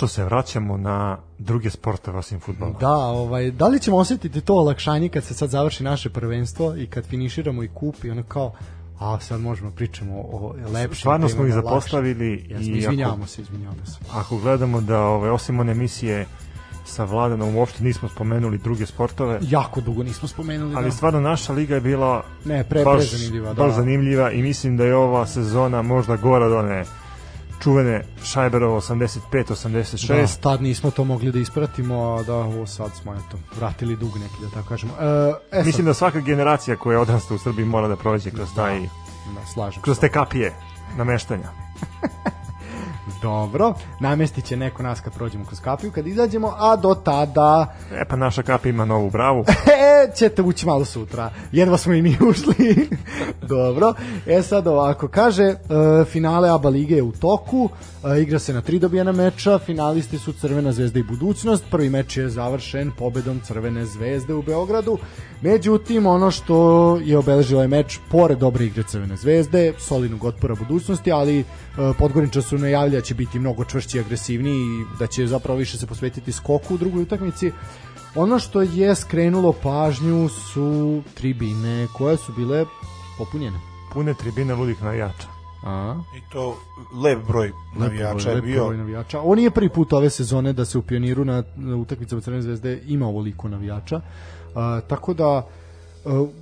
Konačno se vraćamo na druge sportove osim futbola. Da, ovaj, da li ćemo osjetiti to olakšanje kad se sad završi naše prvenstvo i kad finiširamo i kup i ono kao, a sad možemo pričamo o lepšim Stvarno smo ih zapostavili Jesmo, i ako, izvinjavamo se, izvinjavamo se. ako gledamo da ovaj, osim one emisije sa Vladanom uopšte nismo spomenuli druge sportove, Jako dugo nismo spomenuli. ali da. stvarno naša liga je bila Ne, pre, baš, prezanimljiva, da. baš zanimljiva i mislim da je ova sezona možda gora od one čuvene Šajberovo 85-86. Da, tad nismo to mogli da ispratimo, a da ovo sad smo eto, vratili dug neki, da tako kažemo. E, e Mislim da svaka generacija koja je odrasta u Srbiji mora da prođe kroz taj da, da, slažem kroz te kapije nameštanja. *laughs* Dobro, namestit će neko nas kad prođemo kroz kapiju, kad izađemo, a do tada E pa naša kapija ima novu bravu. *laughs* e, ćete ući malo sutra. Jedva smo i mi *laughs* ušli. Dobro. E sad ovako, kaže, e, finale ABA lige je u toku, e, igra se na tri dobijena meča, finalisti su Crvena zvezda i budućnost, prvi meč je završen pobedom Crvene zvezde u Beogradu, međutim, ono što je obeležilo ovaj meč, pored dobre igre Crvene zvezde, solidnog otpora budućnosti, ali e, Podgoriča su najavili da će biti mnogo čvršći i agresivniji i da će zapravo više se posvetiti skoku u drugoj utakmici. Ono što je skrenulo pažnju su tribine koje su bile popunjene. Pune tribine ludih navijača. A, I to lep broj navijača je Lep bio. broj navijača. Ovo nije prvi put ove sezone da se u pioniru na, na utakmicama Crvene zvezde ima ovoliko navijača. A, tako da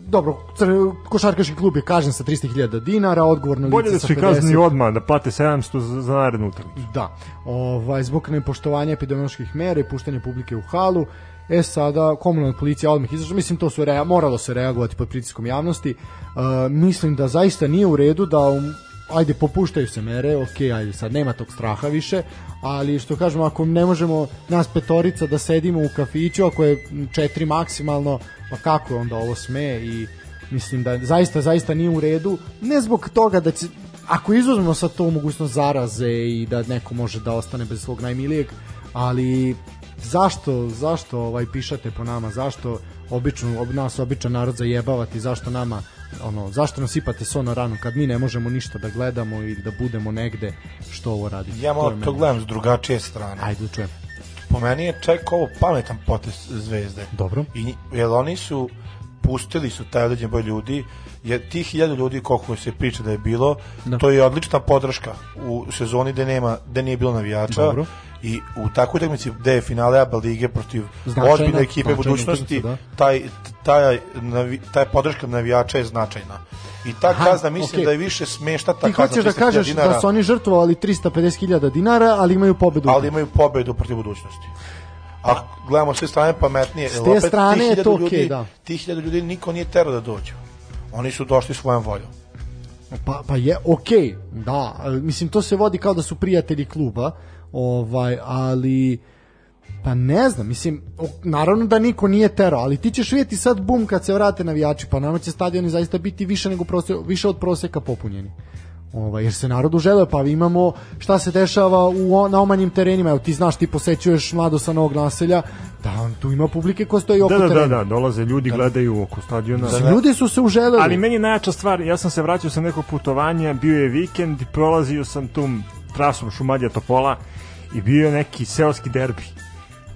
dobro, cr, košarkaški klub je kažen sa 300.000 dinara, odgovorno Bolje lice da sa su i 50. kazni odmah, da plate 700 za, za narednu utakmicu. Da, ovaj, zbog nepoštovanja epidemioloških mera i puštanja publike u halu, E sada, komunalna policija odmah izašla, mislim to su rea, moralo se reagovati pod pritiskom javnosti. Uh, mislim da zaista nije u redu da um, ajde popuštaju se mere, ok, ajde sad nema tog straha više, ali što kažemo ako ne možemo nas petorica da sedimo u kafiću, ako je četiri maksimalno, pa kako onda ovo sme i mislim da zaista zaista nije u redu, ne zbog toga da će ako izuzmemo sad to mogućnost zaraze i da neko može da ostane bez svog najmilijeg, ali zašto, zašto ovaj pišate po nama, zašto obično, ob nas običan narod zajebavati, zašto nama ono, zašto nas sipate so na ranu kad mi ne možemo ništa da gledamo ili da budemo negde što ovo radite. Ja To malo je to meni- gledam s drugačije strane. Ajde, da čujem. Po meni je čak ovo pametan potez zvezde. Dobro. I, jer oni su pustili su taj određen broj ljudi, jer tih hiljadu ljudi koliko se priča da je bilo, Da. to je odlična podrška u sezoni gde nema gde nije bilo navijača Dobro. I u takvoj utakmici gde je finale ABA lige protiv ozbiljne ekipe budućnosti, utakmica, taj, taj, taj podrška navijača je značajna. I ta Aha, kazna mislim okej. da je više smešta ta Ti kazna hoćeš da 300.000 kažeš dinara, da su oni žrtvovali 350.000 dinara, ali imaju pobedu. ali imaju pobedu protiv budućnosti. A s sve strane pametnije. S te opet strane je to ljudi, da. Tih hiljadu ljudi niko nije terao da dođu. Oni su došli svojom voljom. Pa, pa je, okej, da, ali, mislim, to se vodi kao da su prijatelji kluba, ovaj, ali, pa ne znam, mislim, naravno da niko nije terao, ali ti ćeš vidjeti sad bum kad se vrate navijači, pa nama će stadioni zaista biti više, nego prose, više od proseka popunjeni. Ovaj, jer se narodu žele, pa imamo šta se dešava u, na omanjim terenima, evo ti znaš, ti posećuješ mlado sa novog naselja, da on, tu ima publike ko stoji oko Da, da, da, terena. da, dolaze ljudi, gledaju oko stadiona. Mislim, Ljudi su se uželeli. Ali meni najjača stvar, ja sam se vraćao sa nekog putovanja, bio je vikend, prolazio sam tom trasom Šumadija Topola i bio je neki seoski derbi.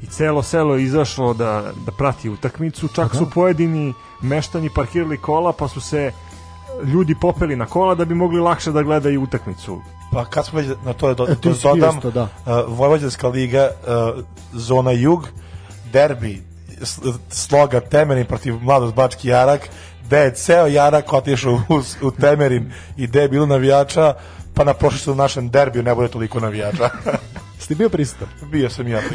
I celo selo je izašlo da, da prati utakmicu, čak su pojedini meštani parkirali kola, pa su se ljudi popeli na kola da bi mogli lakše da gledaju utakmicu. Pa kad smo već na to do, E, to dodam, isto, da. uh, Vojvođanska liga, uh, zona jug, derbi, sloga Temerin protiv Mladost Bački Jarak, gde je ceo Jarak otišao u, u Temerin i gde je bilo navijača, pa na prošlom našem derbiju ne bude toliko navijača. *laughs* Ste bio prisutan? Bio sam ja. *laughs*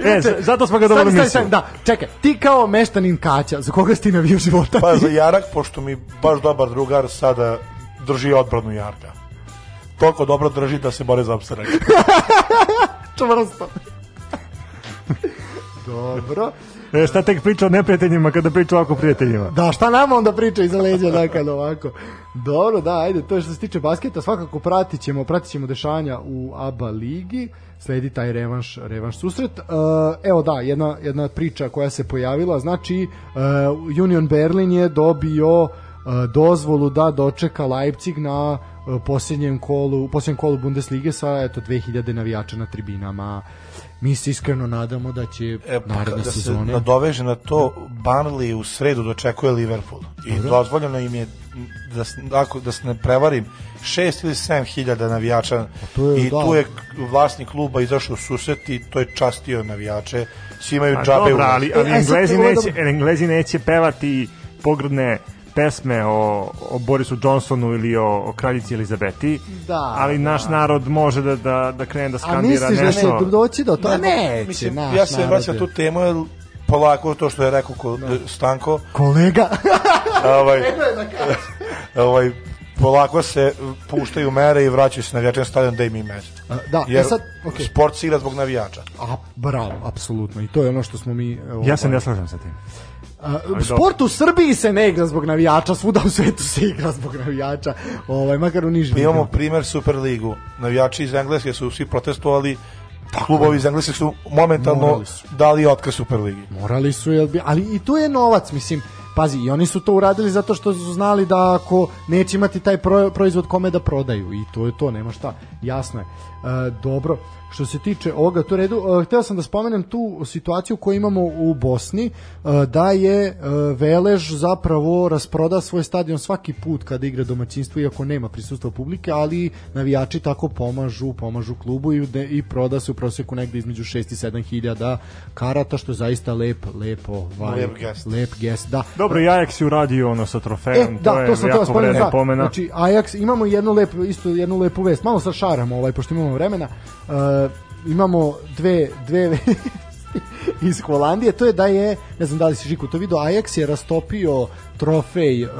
E, z- zato smo ga dobro mislili. stani, da, čekaj, ti kao meštanin Kaća, za koga si ti navio života? Pa za Jarak, pošto mi baš dobar drugar sada drži odbranu Jarka. Toliko dobro drži da se bore za opstanak. *laughs* čvrsto. Dobro. E, šta tek priča o neprijateljima kada priča ovako prijateljima? Da, šta nama onda priča iza leđa dakle ovako. Dobro, da, ajde, to je što se tiče basketa, svakako pratit ćemo, pratit ćemo dešavanja u ABA ligi, sledi taj revanš, revanš susret. Uh, evo da, jedna, jedna priča koja se pojavila, znači uh, Union Berlin je dobio uh, dozvolu da dočeka Leipzig na e, posljednjem kolu, posljednjem kolu Bundeslige sa eto 2000 navijača na tribinama. Mi se iskreno nadamo da će E, pa, naredne da se sezone nadoveže na to, Burnley u sredu dočekuje Liverpool. I dozvoljeno im je, da, ako, da se ne prevarim, 6 ili 7 hiljada navijača to je, i da. tu je vlasnik kluba izašao u susret i to je častio navijače. Svi imaju A, džabe dobro, ulaz. ali, ali E, sad Englezi, neće, dobro. Englezi neće pevati pogrdne pesme o, o Borisu Johnsonu ili o, o kraljici Elizabeti, Da, ali naš da. narod može da, da, da krene da A skandira misliš da nešto. će doći do toga? Ne, Neće, Mislim, naš ja se vraćam tu temu, jer polako to što je rekao ko, Stanko, Kolega. *laughs* ovaj, *laughs* *laughs* ovaj, polako se puštaju mere i vraćaju se na stadion da im mesto. A, da, Jer e sad, okej. sport se igra zbog navijača. A, bravo, apsolutno. I to je ono što smo mi... evo, Ja se ovaj, ne slažem sa tim. A, sport u Srbiji se ne igra zbog navijača, svuda u svetu se igra zbog navijača, ovaj, makar u nižim. Mi imamo primer Superligu. Navijači iz Engleske su svi protestovali, klubovi iz Engleske su momentalno su. dali otkaz Superligi. Morali su, jel bi, ali i tu je novac, mislim, pazi, i oni su to uradili zato što su znali da ako neće imati taj pro, proizvod kome da prodaju i to je to, nema šta, jasno je. E, dobro, što se tiče ovoga, to redu, e, hteo sam da spomenem tu situaciju koju imamo u Bosni, e, da je e, Velež zapravo rasproda svoj stadion svaki put kada igra domaćinstvo, iako nema prisustva publike, ali navijači tako pomažu, pomažu klubu i, de, i proda se u proseku negde između 6 i 7 hiljada karata, što je zaista lep, lepo, ovaj, Lep gest. lep gest, da. Dobro, i Ajax je uradio ono sa E, trofejom, da, to je to sam jako vredna da. pomena. Znači, Ajax, imamo jednu lepu, isto jednu lepu vest, malo sa šaramo, ovaj, pošto imamo vremena, uh, imamo dve, dve *laughs* iz Holandije, to je da je, ne znam da li si Žiku to vidio, Ajax je rastopio trofej uh,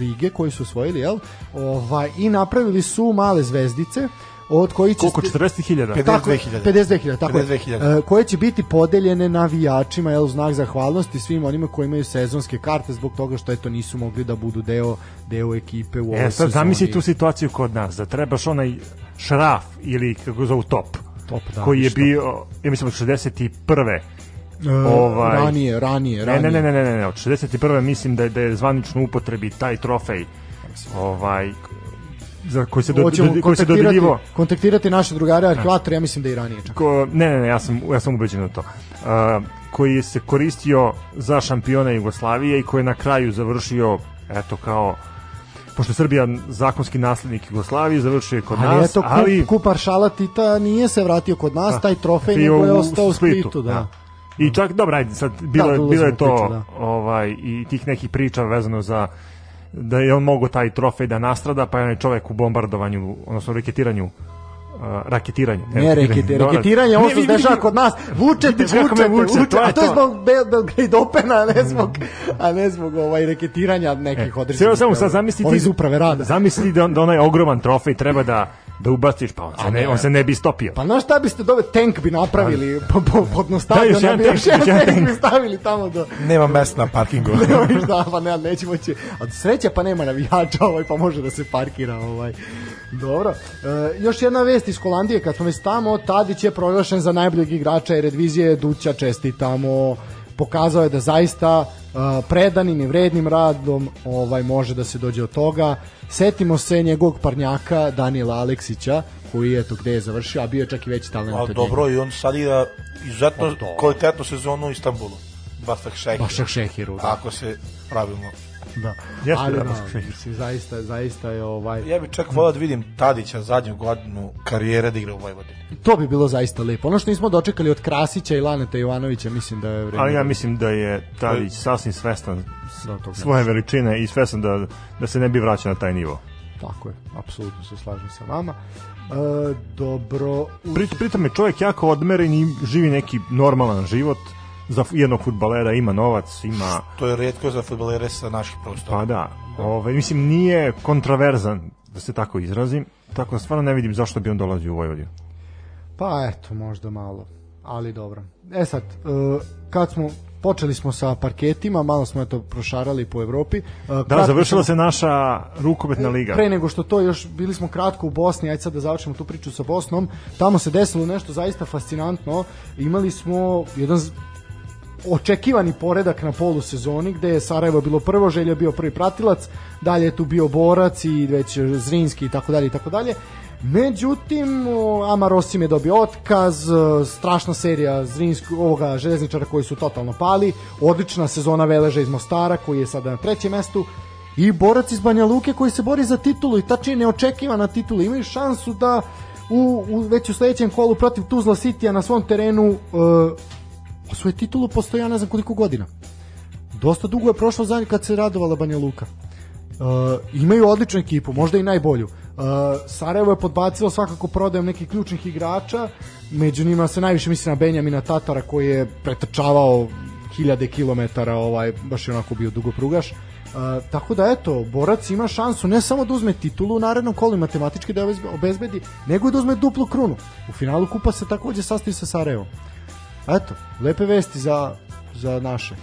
lige koji su osvojili, jel? Ovaj, I napravili su male zvezdice, od kojih će... Koliko, sti- 40.000? Tako, 52.000. 52.000, tako je. 52.000. E, koje će biti podeljene navijačima jel, u znak zahvalnosti svim onima koji imaju sezonske karte zbog toga što eto nisu mogli da budu deo deo ekipe u ovoj E, sad sezoni. zamisli tu situaciju kod nas, da trebaš onaj šraf ili kako zovu top, Top, da, koji je ništa. bio, ja mislim od 61. E, ovaj- ranije, ranije, Ne, ranije. ne, ne, ne, ne, ne, od 61. mislim da je, da je zvanično u upotrebi taj trofej ovaj za koji se do, do, koji se dodeljivao kontaktirati naše drugare arhivatori, ja mislim da i ranije čak. ko, ne, ne, ne, ja sam, ja sam ubeđen u to. Uh, koji se koristio za šampiona Jugoslavije i koji je na kraju završio, eto, kao pošto je Srbija zakonski naslednik Jugoslavije, završio je kod Ali nas, eto, kup, ali kup Aršala Tita nije se vratio kod nas, taj trofej nego je ostao u Splitu, da. I čak, dobro, ajde, sad, bilo, Da, je, da bilo je to, priču, da. ovaj, i tih nekih priča vezano za da je on mogao taj trofej da nastrada, pa je onaj čovek u bombardovanju, odnosno reketiranju, uh, raketiranju. Ne, reketi, Dobro. reketiranje, ovo se dešava kod nas, vučete, vučete, vučete, a to je zbog Bel, Belgrade Opena, a ne zbog, a ne zbog ovaj, reketiranja nekih E, određenih. Samo, samo sad zamisli Ovi iz uprave rada. zamisli da, da onaj ogroman trofej treba da da ubaciš, pa on se, ne, on se ne bi stopio. Pa znaš šta biste dove tank bi napravili po, po, podno stadiona, još jedan bi još jedan tank tank. bi stavili tamo do... Nema mesta na parkingu. *laughs* Nema šta, pa ne, neće moći. Od sreće pa nema navijača, ovaj, pa može da se parkira. Ovaj. Dobro. E, još jedna vest iz Holandije, kad smo već tamo, Tadić je proglašen za najboljeg igrača Eredivizie, Duća čestitamo, pokazao je da zaista e, predanim i vrednim radom ovaj može da se dođe od toga. Setimo se njegovog parnjaka Daniela Aleksića, koji je to gde je završio, a bio je čak i veći talent. Njega. dobro, i on sad igra izuzetno kvalitetnu sezonu u Istanbulu. Basak Šehir. Bašak Šehiru, da. Ako se pravilno. Da. Jeste, Ali da, da, mislim, zaista, zaista je ovaj... Ja bih čak volao da vidim Tadića zadnju godinu karijere da igra u Vojvodini. To bi bilo zaista lepo. Ono što nismo dočekali od Krasića i Laneta Jovanovića, mislim da je vreme. Ali ja mislim da je Tadić sasvim svestan Da, tog svoje veličine i svestan da, da se ne bi vraćao na taj nivo. Tako je, apsolutno se slažem sa vama. E, dobro, u- Pri, pritom je čovjek jako odmeren i živi neki normalan život. Za jednog futbalera ima novac, ima... To je redko za futbolere sa naših prostora. Pa da, ovaj, mislim nije kontraverzan, da se tako izrazim, tako da stvarno ne vidim zašto bi on dolazio u Vojvodinu. pa eto, možda malo, ali dobro. E sad, e, kad smo počeli smo sa parketima, malo smo eto prošarali po Evropi. E, Da, kratko završila smo- se naša rukometna liga. Pre nego što to još bili smo kratko u Bosni, ajde sad da završimo tu priču sa Bosnom. Tamo se desilo nešto zaista fascinantno. Imali smo jedan očekivani poredak na polusezoni gde je Sarajevo bilo prvo, Željo je bio prvi pratilac, dalje je tu bio Borac i već Zrinski i tako dalje i tako dalje. Međutim, o, Amarosim je dobio otkaz, e, strašna serija Zrinskog, ovoga železničara koji su totalno pali, odlična sezona Veleža iz Mostara koji je sada na trećem mestu i borac iz Banja Luke koji se bori za titulu i tačnije neočekivana titula. Imaju šansu da u, u već u sledećem kolu protiv Tuzla Citya na svom terenu e, osvoje titulu postoji ja ne znam koliko godina. Dosta dugo je prošlo za kad se radovala Banja Luka. Uh, imaju odličnu ekipu, možda i najbolju. Uh, Sarajevo je podbacilo svakako prodajom nekih ključnih igrača, među njima se najviše misli na Benjamina Tatara koji je pretrčavao hiljade kilometara, ovaj, baš je onako bio dugoprugaš. Uh, tako da eto, Borac ima šansu ne samo da uzme titulu u narednom kolu matematički da obezbedi, nego i da uzme duplu krunu. U finalu kupa se takođe sastoji sa Sarajevom. Eto, lepe vesti za, za naše.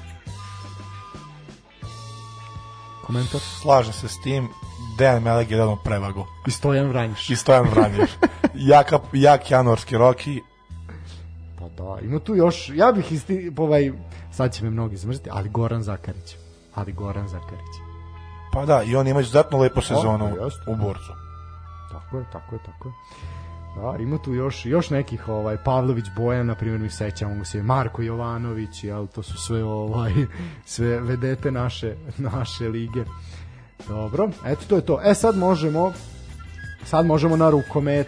Komentar? Slažem se s tim, Dejan Meleg je dano prevagu. I Stojan Vranjiš. I Stojan Vranješ. Jaka, jak januarski roki, Pa da, ima tu još, ja bih isti, ovaj, sad će me mnogi zamrziti, ali Goran Zakarić. Ali Goran Zakarić. pa da, i on ima izuzetno lepu sezonu jeste. u borcu. Tako je, tako je, tako je. Da, ima tu još, još nekih, ovaj, Pavlović Bojan, na primjer, mi sećamo se, Marko Jovanović, jel, to su sve, ovaj, *laughs* sve vedete naše, naše lige. Dobro, eto, to je to. E, sad možemo, sad možemo na rukomet.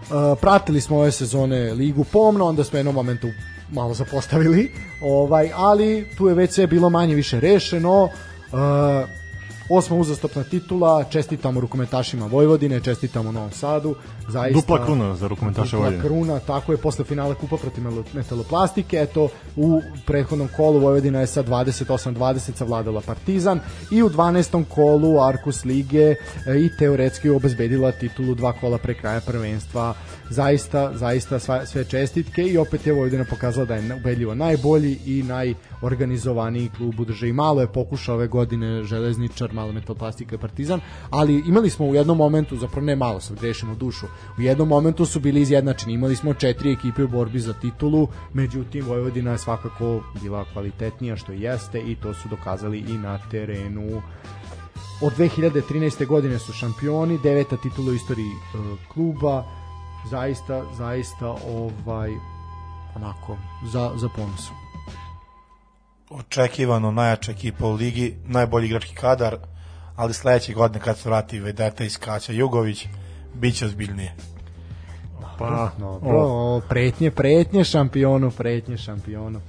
Uh, pratili smo ove sezone ligu pomno, onda smo jednom momentu malo zapostavili, ovaj, ali tu je već sve bilo manje više rešeno. Uh, osma uzastopna titula, čestitamo rukometašima Vojvodine, čestitamo Novom Sadu. Zaista, Dupla kruna za rukometaše Dupla Vojvodine. kruna, tako je, posle finala kupa protiv metaloplastike, eto, u prethodnom kolu Vojvodina je sa 28-20 savladala Partizan i u 12. kolu Arkus Lige e, i teoretski obezbedila titulu dva kola pre kraja prvenstva. Zaista, zaista sva, sve čestitke i opet je Vojvodina pokazala da je ubedljivo najbolji i najorganizovaniji klub u državi. Malo je pokušao ove godine Železničar, malo Metalplastika i Partizan, ali imali smo u jednom momentu, zapravo ne malo, sad grešimo dušu, u jednom momentu su bili izjednačeni. Imali smo četiri ekipe u borbi za titulu, međutim Vojvodina je svakako bila kvalitetnija što jeste i to su dokazali i na terenu. Od 2013. godine su šampioni, deveta titula u istoriji e, kluba. Zaista, zaista ovaj onako za za ponos. Očekivano najjača ekipa u ligi, najbolji igrački kadar, ali sledeće godine kad se vrati Vedeta iz Kaća Jugović, bit će ozbiljnije. Pa, Dobro, o, pretnje, pretnje šampionu, pretnje šampionu.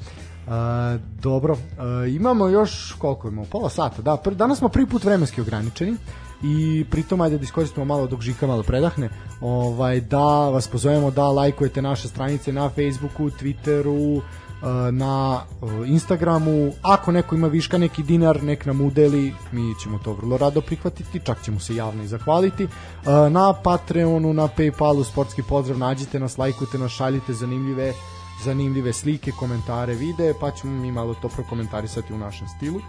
A, dobro, a, imamo još koliko imamo, pola sata, da, pr, danas smo prvi put vremenski ograničeni i pritom ajde da iskoristimo malo dok Žika malo predahne, ovaj, da vas pozovemo da lajkujete naše stranice na Facebooku, Twitteru, a, na a, Instagramu, ako neko ima viška neki dinar, nek nam udeli, mi ćemo to vrlo rado prihvatiti, čak ćemo se javno i zahvaliti. A, Na Patreonu, na Paypalu, sportski pozdrav, nađite nas, lajkujte nas, šaljite zanimljive zanimljive slike, komentare, videe, pa ćemo mi malo to prokomentarisati u našem stilu.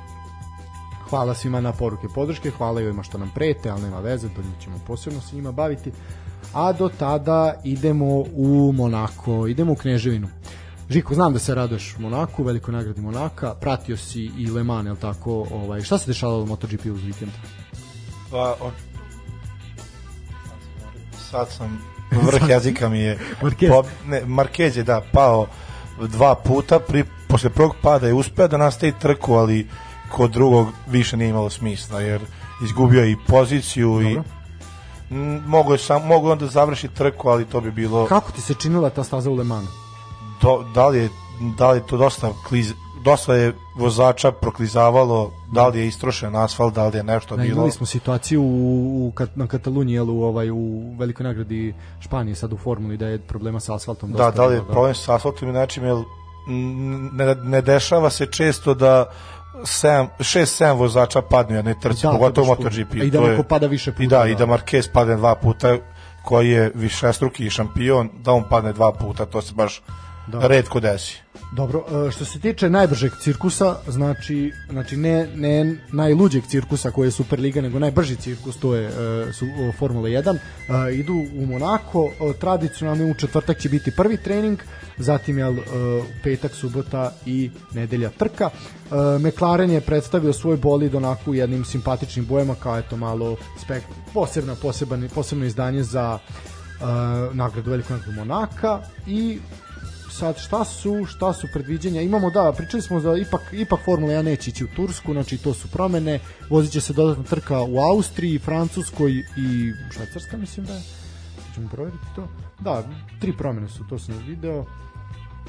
Hvala svima na poruke podrške, hvala i ovima što nam prete, ali nema veze, do njih ćemo posebno se njima baviti. A do tada idemo u Monako, idemo u Kneževinu. Žiko, znam da se raduješ Monaku, velikoj nagradi Monaka, pratio si i Le Mans, je tako? Ovaj, šta se dešavalo u MotoGP uz vikend? Pa, o... Sad sam, vrh jezika mi je... *laughs* Marquez. Po, ne, Marquez je, da, pao dva puta, pri, posle prvog pada je uspeo da nastavi trku, ali kod drugog više nije imalo smisla, jer izgubio je i poziciju i Dobro. Mm, mogo je sam mogo je onda završi trku, ali to bi bilo Kako ti se činila ta staza u Le Manu? do, da li je da li je to dosta kliz, dosta je vozača proklizavalo, da li je istrošen asfalt, da li je nešto Da, bilo. imali smo situaciju u, u, kat- na Kataluniji, jel, u, ovaj, u velikoj nagradi Španije, sad u formuli, da je problema sa asfaltom. Da, dosta da li je bilo, problem sa asfaltom i nečim, mm, ne, ne dešava se često da 6-7 vozača padnu u jednoj trci, Da, pogotovo MotoGP. I da To je- neko pada više puta. I da, i da Marquez padne dva puta, koji je višestruki šampion, da on padne dva puta, to se baš Da. redko desi. Dobro, e, što se tiče najbržeg cirkusa, znači, znači ne, ne najluđeg cirkusa koji je Superliga, nego najbrži cirkus, to je e, su, Formula 1, e, idu u Monako, tradicionalno u četvrtak će biti prvi trening, zatim je petak, subota i nedelja trka. McLaren je predstavio svoj bolid onako u jednim simpatičnim bojama, kao eto malo spek, posebno, poseban, posebno izdanje za nagradu veliku nagradu Monaka i sad šta su šta su predviđanja imamo da pričali smo da ipak ipak Formula 1 neće ići u Tursku znači to su promene voziće se dodatna trka u Austriji Francuskoj i Švajcarska mislim da je ćemo provjeriti to da tri promene su to sam video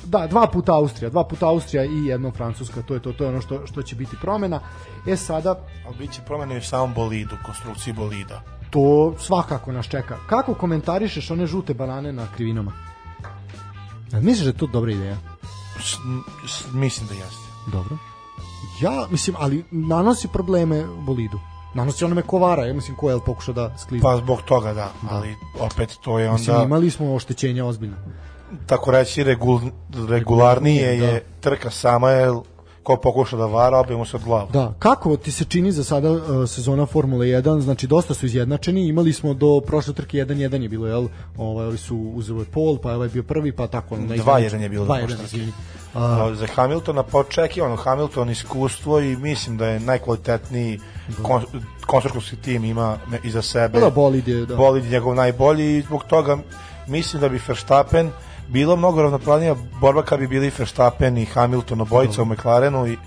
Da, dva puta Austrija, dva puta Austrija i jedno Francuska, to je to, to je ono što, što će biti promena. E sada, Ali bit će promene u samom bolidu, konstrukciji bolida. to svakako nas čeka. Kako komentarišeš one žute banane na krivinama? A misliš da je to dobra ideja? S, s, mislim da jeste. Dobro. Ja, mislim, ali nanosi probleme bolidu. Nanosi onome kovara, ja mislim ko je pokušao da sklizne. Pa zbog toga da, ali opet to je mislim, onda, imali smo oštećenja ozbiljno. tako reći, regul, regularnije Da. je trka sama, jer ko pokuša da vara, obje mu se od glavu. Da, kako ti se čini za sada uh, sezona Formule 1? Znači dosta su izjednačeni, imali smo do prošle trke 1-1 je bilo, jel? Ovaj su uzeli pol, pa ovaj je bio prvi, pa tako onda 2:1 je bilo za 2-1, prošle trke. izvini. A, za Hamiltona pa očekivano Hamilton iskustvo i mislim da je najkvalitetniji kon, konstruktorski tim ima iza sebe. Da, bolid je, da. Bolid je njegov najbolji i zbog toga mislim da bi Verstappen bilo mnogo ravnopravnija borba kad bi bili Verstappen i Hamilton obojica u McLarenu i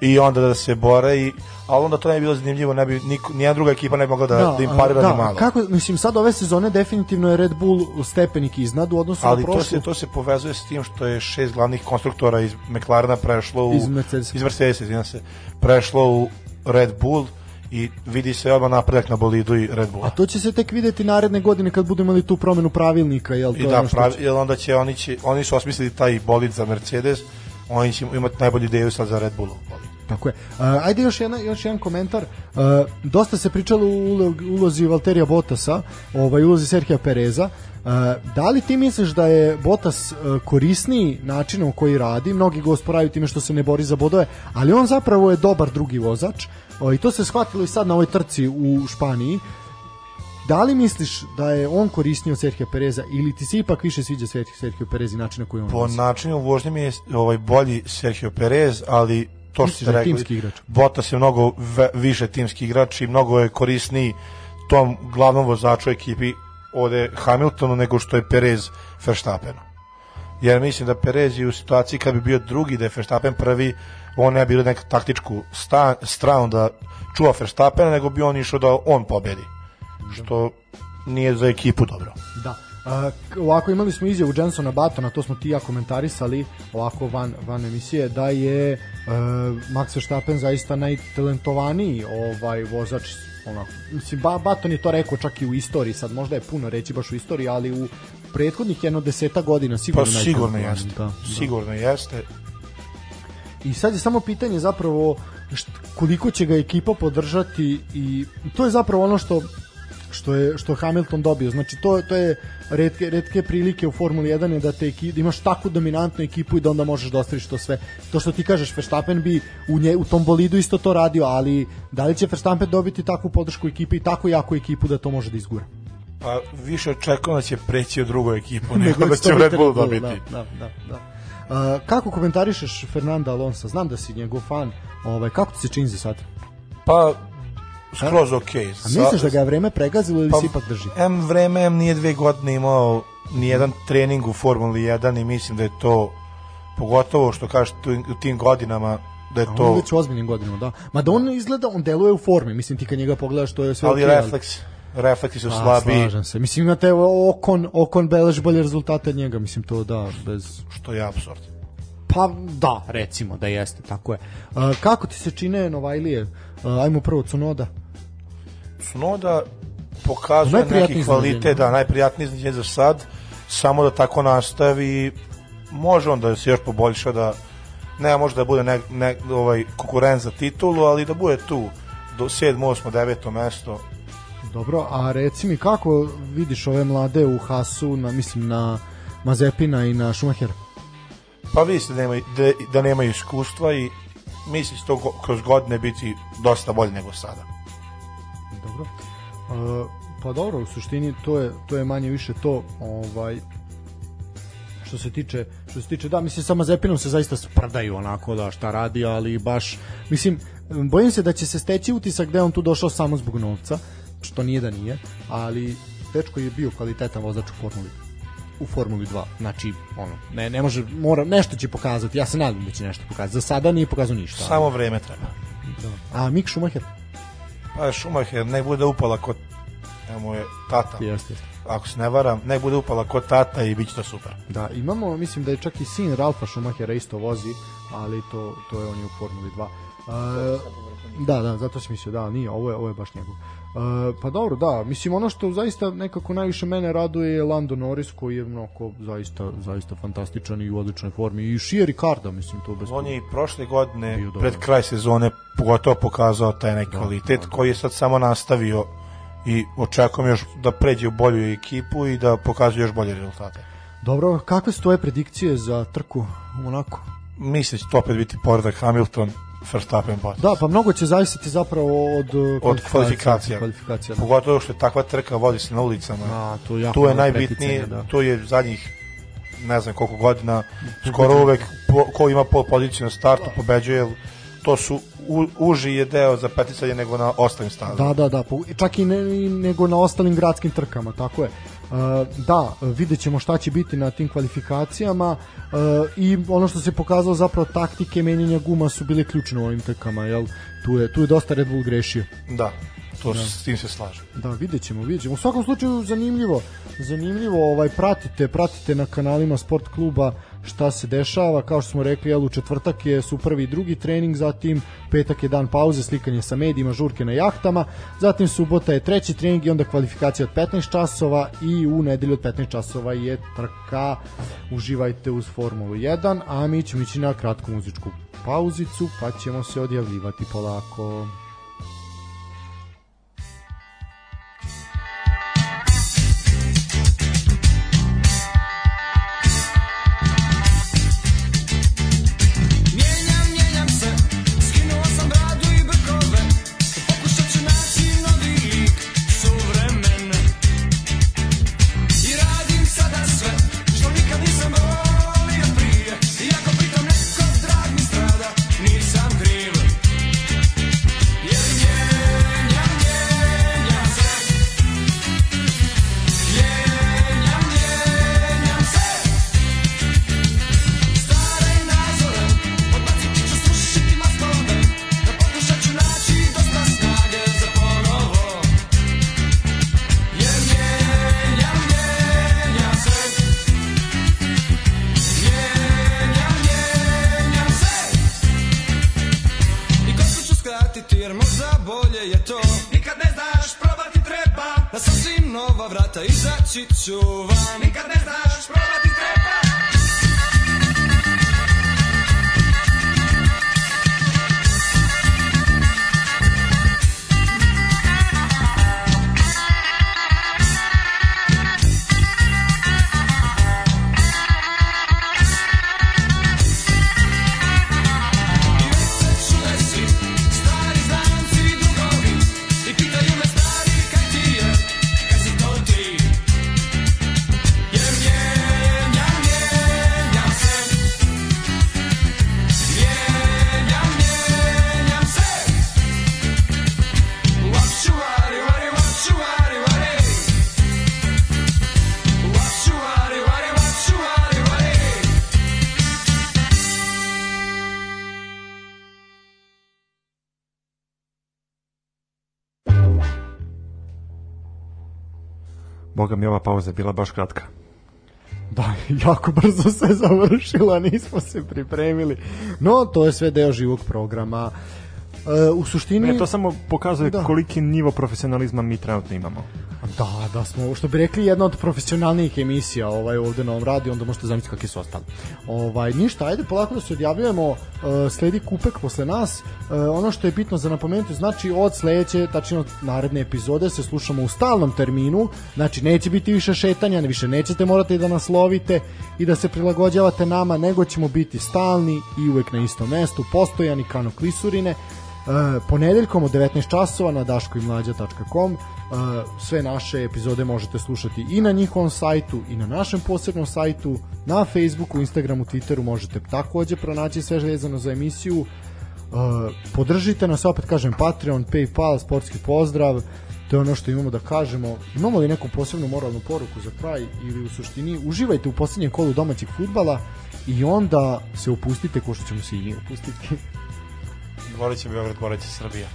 i onda da se bore i ali onda to ne bi bilo zanimljivo, ne bi niko, nijedna druga ekipa ne bi mogla da, da, im parira da, ni malo. Kako, mislim, sad ove sezone definitivno je Red Bull stepenik iznad u odnosu Ali na to prošlu. se to se povezuje s tim što je šest glavnih konstruktora iz McLarena prešlo u Iz Mercedesa. iz Mercedesa, se, prešlo u Red Bull i vidi se odmah napredak na bolidu i Red Bulla. A to će se tek videti naredne godine kad budemo imali tu promenu pravilnika, jel to I je da, ono pravi, će- jer onda će oni, će, oni su osmislili taj bolid za Mercedes, oni će imati najbolju ideju sad za Red Bullov bolid. Tako je. Uh, ajde još, jedna, još jedan komentar. Uh, dosta se pričalo u ulo- ulozi Valterija Botasa, ovaj, ulozi Serhija Pereza. Uh, da li ti misliš da je Botas uh, korisniji načinom koji radi? Mnogi ga osporavaju time što se ne bori za bodove, ali on zapravo je dobar drugi vozač. Uh, I to se shvatilo i sad na ovoj trci u Španiji. Da li misliš da je on korisniji od Serhija Pereza ili ti se ipak više sviđa Serhio Perez i način na koji on Po načinu vožnje mi je ovaj bolji Sergio Perez, ali to što ste da rekli, timski igrač? Bottas je mnogo više timski igrač i mnogo je korisniji tom glavnom vozaču ekipi ovde Hamiltonu nego što je Perez Verstappenu. Jer mislim da Perez je u situaciji kad bi bio drugi, da je Verstappen prvi, on ne bi bilo neku taktičku sta, stranu da čuva Verstappena, nego bi on išao da on pobedi. Što nije za ekipu dobro. Da. K- ovako imali smo izjavu Jensona Batona, to smo ti ja komentarisali ovako van, van emisije, da je e, Max Verstappen zaista najtalentovaniji ovaj vozač onako, mislim, ba, Baton je to rekao čak i u istoriji, sad možda je puno reći baš u istoriji, ali u prethodnih jedno deseta godina Pa sigurno sigurno najtalentovaniji, jeste. Da, da. Sigurno jeste. I sad je samo pitanje zapravo št, koliko će ga ekipa podržati i to je zapravo ono što što je što Hamilton dobio. Znači to to je retke retke prilike u Formuli 1 je da te da imaš takvu dominantnu ekipu i da onda možeš da ostaviš to sve. To što ti kažeš Verstappen bi u nje u tom bolidu isto to radio, ali da li će Verstappen dobiti takvu podršku ekipe i tako jaku ekipu da to može da izgura? Pa više očekujem da će preći u drugu ekipu *laughs* Nego nego da će Red Bull Red Bull, dobiti. Da, da, da. Kako komentarišeš Fernanda Alonso? Znam da si njegov fan. Ovaj kako ti se čini za sad? Pa skroz okej. A misliš da ga je vreme pregazilo ili Pa, se ipak drži? M vreme M nije dve godine imao ni jedan trening u Formuli 1 i mislim da je to pogotovo što kažeš tu- u tim godinama da je To... On je već u ozbiljnim godinama, da. Ma da on izgleda, on deluje u formi, mislim ti kad njega pogledaš to je sve ali refleks refleksi su A, slabiji slažem se. Mislim imate Okon, Okon beleži bolje rezultate od njega, mislim to da, bez... što je apsurd. Pa da, recimo da jeste, tako je. A, kako ti se čine Novajlije? A, ajmo prvo Cunoda. Sunoda pokazuje neki kvalitet, da, najprijatniji iznenađenje za sad, samo da tako nastavi, može on da se još poboljša, da ne može da bude ne, ne, ovaj, konkurent za titulu, ali da bude tu do 7. 8. 9. mesto. Dobro, a reci mi kako vidiš ove mlade u Hasu, na, mislim na Mazepina i na Schumachera? Pa vidi se da, nema, da, da nemaju iskustva i misli će to kroz godine biti dosta bolje nego sada. Dobro. Uh, pa dobro, u suštini to je to je manje više to, ovaj što se tiče što se tiče da mislim sa Mazepinom se zaista sprdaju onako da šta radi, ali baš mislim bojim se da će se steći utisak da je on tu došao samo zbog novca, što nije da nije, ali dečko je bio kvalitetan vozač u Formuli u Formuli 2. Znači, ono, ne, ne može, mora, nešto će pokazati. Ja se nadam da će nešto pokazati. Za sada nije pokazao ništa. ali- Samo vreme treba. Da. A Mick Schumacher? Pa Schumacher ne bude upala kod mu je tata. Jeste, jeste. Ako se ne varam, ne bude upala kod tata i bit će to super. Da, imamo, mislim da je čak i sin Ralfa Schumachera isto vozi, ali to, to je on je u Formuli 2. Uh, da, da, zato sam mislio, da, nije, ovo je, ovo je baš njegov. Uh, pa dobro, da, mislim ono što zaista nekako najviše mene raduje je Lando Norris koji je mnogo zaista, zaista fantastičan i u odličnoj formi i Shia Ricardo, mislim to bez On je i prošle godine, pred kraj sezone, pogotovo pokazao taj neki kvalitet koji je sad samo nastavio i očekujem još da pređe u bolju ekipu i da pokazuje još bolje rezultate. Dobro, kakve su tvoje predikcije za trku u Monaku? Mislim da će to opet biti poredak Hamilton, Verstappen, Bottas. Da, pa mnogo će zavisiti zapravo od, uh, od kvalifikacija. kvalifikacija da. Pogotovo što je takva trka, vodi se na ulicama. A, tu, jako tu je najbitnije, da. tu je zadnjih ne znam koliko godina, skoro uvek po, ko ima pol poziciju na startu pobeđuje, to su u, uži je deo za peticanje nego na ostalim stazama. Da, da, da, čak i, ne, nego na ostalim gradskim trkama, tako je. Uh, da, vidjet ćemo šta će biti na tim kvalifikacijama uh, i ono što se pokazalo zapravo taktike menjanja guma su bile ključne u ovim trkama, jel? Tu je, tu je dosta Red Bull grešio. Da, to s tim se slažem. Da, vidjet ćemo, vidjet ćemo. U svakom slučaju zanimljivo, zanimljivo, ovaj, pratite, pratite na kanalima sport kluba šta se dešava, kao što smo rekli, jel, u četvrtak je su prvi i drugi trening, zatim petak je dan pauze, slikanje sa medijima, žurke na jahtama, zatim subota je treći trening i onda kvalifikacija od 15 časova i u nedelju od 15 časova je trka, uživajte uz Formulu 1, a mi ćemo ići na kratku muzičku pauzicu, pa ćemo se odjavljivati polako. Boga mi ova pauza bila baš kratka. Da, *laughs* jako brzo se završila, nismo se pripremili. No, to je sve deo živog programa. E, u suštini... Ne, to samo pokazuje Da. koliki nivo profesionalizma mi trenutno imamo. Da, da smo, što bi rekli, jedna od profesionalnijih emisija ovaj, ovde na ovom radiju, onda možete zamisliti kakvi su ostali. Ovaj, ništa, ajde polako da se odjavljujemo, uh, sledi kupek posle nas. Uh, ono što je bitno za napomenuti, znači od sledeće, tačno od naredne epizode se slušamo u stalnom terminu, znači neće biti više šetanja, više nećete morati da nas lovite i da se prilagođavate nama, nego ćemo biti stalni i uvek na istom mestu, postojani kano klisurine. Uh, ponedeljkom od 19 časova na daškoimlađa.com uh, sve naše epizode možete slušati i na njihovom sajtu i na našem posebnom sajtu. Na Facebooku, Instagramu, Twitteru možete takođe pronaći sve vezano za emisiju. Uh, podržite nas opet kažem Patreon, Paypal, sportski pozdrav. To je ono što imamo da kažemo. Imamo li neku posebnu moralnu poruku za kraj ili u suštini uživajte u posljednjem kolu domaćeg futbala i onda se upustite ko što ćemo se i mi upustiti Volit će Beograd, volit će Srbija.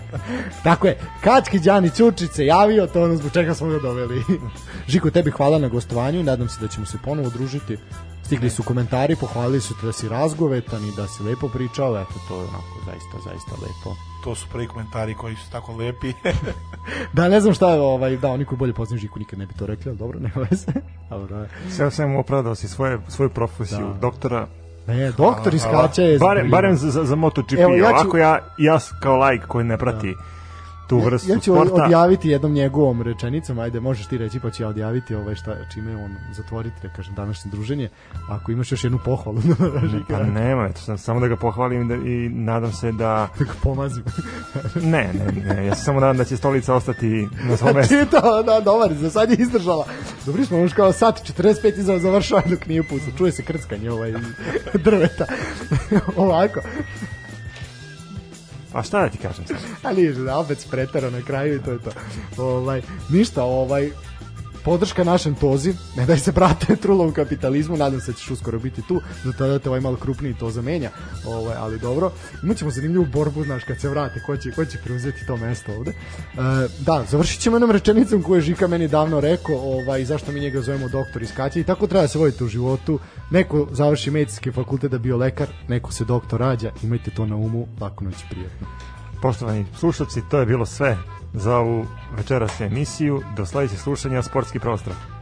*laughs* Tako je, Kački Đani Ćurčić se javio, to ono zbog čega smo ga doveli. *laughs* Žiko, tebi hvala na gostovanju i nadam se da ćemo se ponovo družiti. Stigli su komentari, pohvalili su te da si razgovetan i da si lepo pričao, eto, to je onako zaista, zaista lepo. To su prvi komentari koji su tako lepi. *laughs* Da, ne znam šta je, ovaj, da, oni koji bolje poznaju Žiku nikad ne bi to rekli, ali dobro, nema veze. Dobro, Sve sve mu opravdao si svoje, svoju profesiju Da. doktora. Ne, doktor iz Kaća je... Barem, barem za, za, za MotoGP. Evo, ja ću- Ovako ja, ja kao lajk koji ne prati tu vrstu ja ću sporta. odjaviti jednom njegovom rečenicom, ajde možeš ti reći pa ću ja odjaviti ovaj šta, čime on zatvoriti, da kažem, današnje druženje. Ako imaš još jednu pohvalu, Žika, Pa nema, eto, sam, samo da ga pohvalim da, i nadam se da... *laughs* da ga pomazim. Ne, ne, ne, ja se samo nadam da će stolica ostati na svom mestu. *laughs* Čitao, da, dobar, za sad je izdržala. Dobri smo, još kao sat 45 iza završava dok nije. Čuje se krckanje ovaj drveta. *laughs* Ovako. A šta da ti kažem sad? *laughs* Ali opet spretara na kraju i to je to. Ovaj, ništa, ovaj, podrška našem tozi, ne daj se brate *laughs* trulom kapitalizmu, nadam se da ćeš uskoro biti tu, do tada te ovaj malo krupniji to zamenja, ovaj, ali dobro, imat ćemo zanimljivu borbu, znaš, kad se vrate, ko će, ko će preuzeti to mesto ovde. E, da, završit ćemo jednom rečenicom koju je Žika meni davno rekao, ovaj, zašto mi njega zovemo doktor iz Kaća i tako treba se voditi u životu, neko završi medicinski fakultet da bio lekar, neko se doktor rađa, imajte to na umu, lako noć prijetno. Poštovani slušalci, to je bilo sve za ovu večerašnju emisiju. Do sledećeg slušanja Sportski prostor.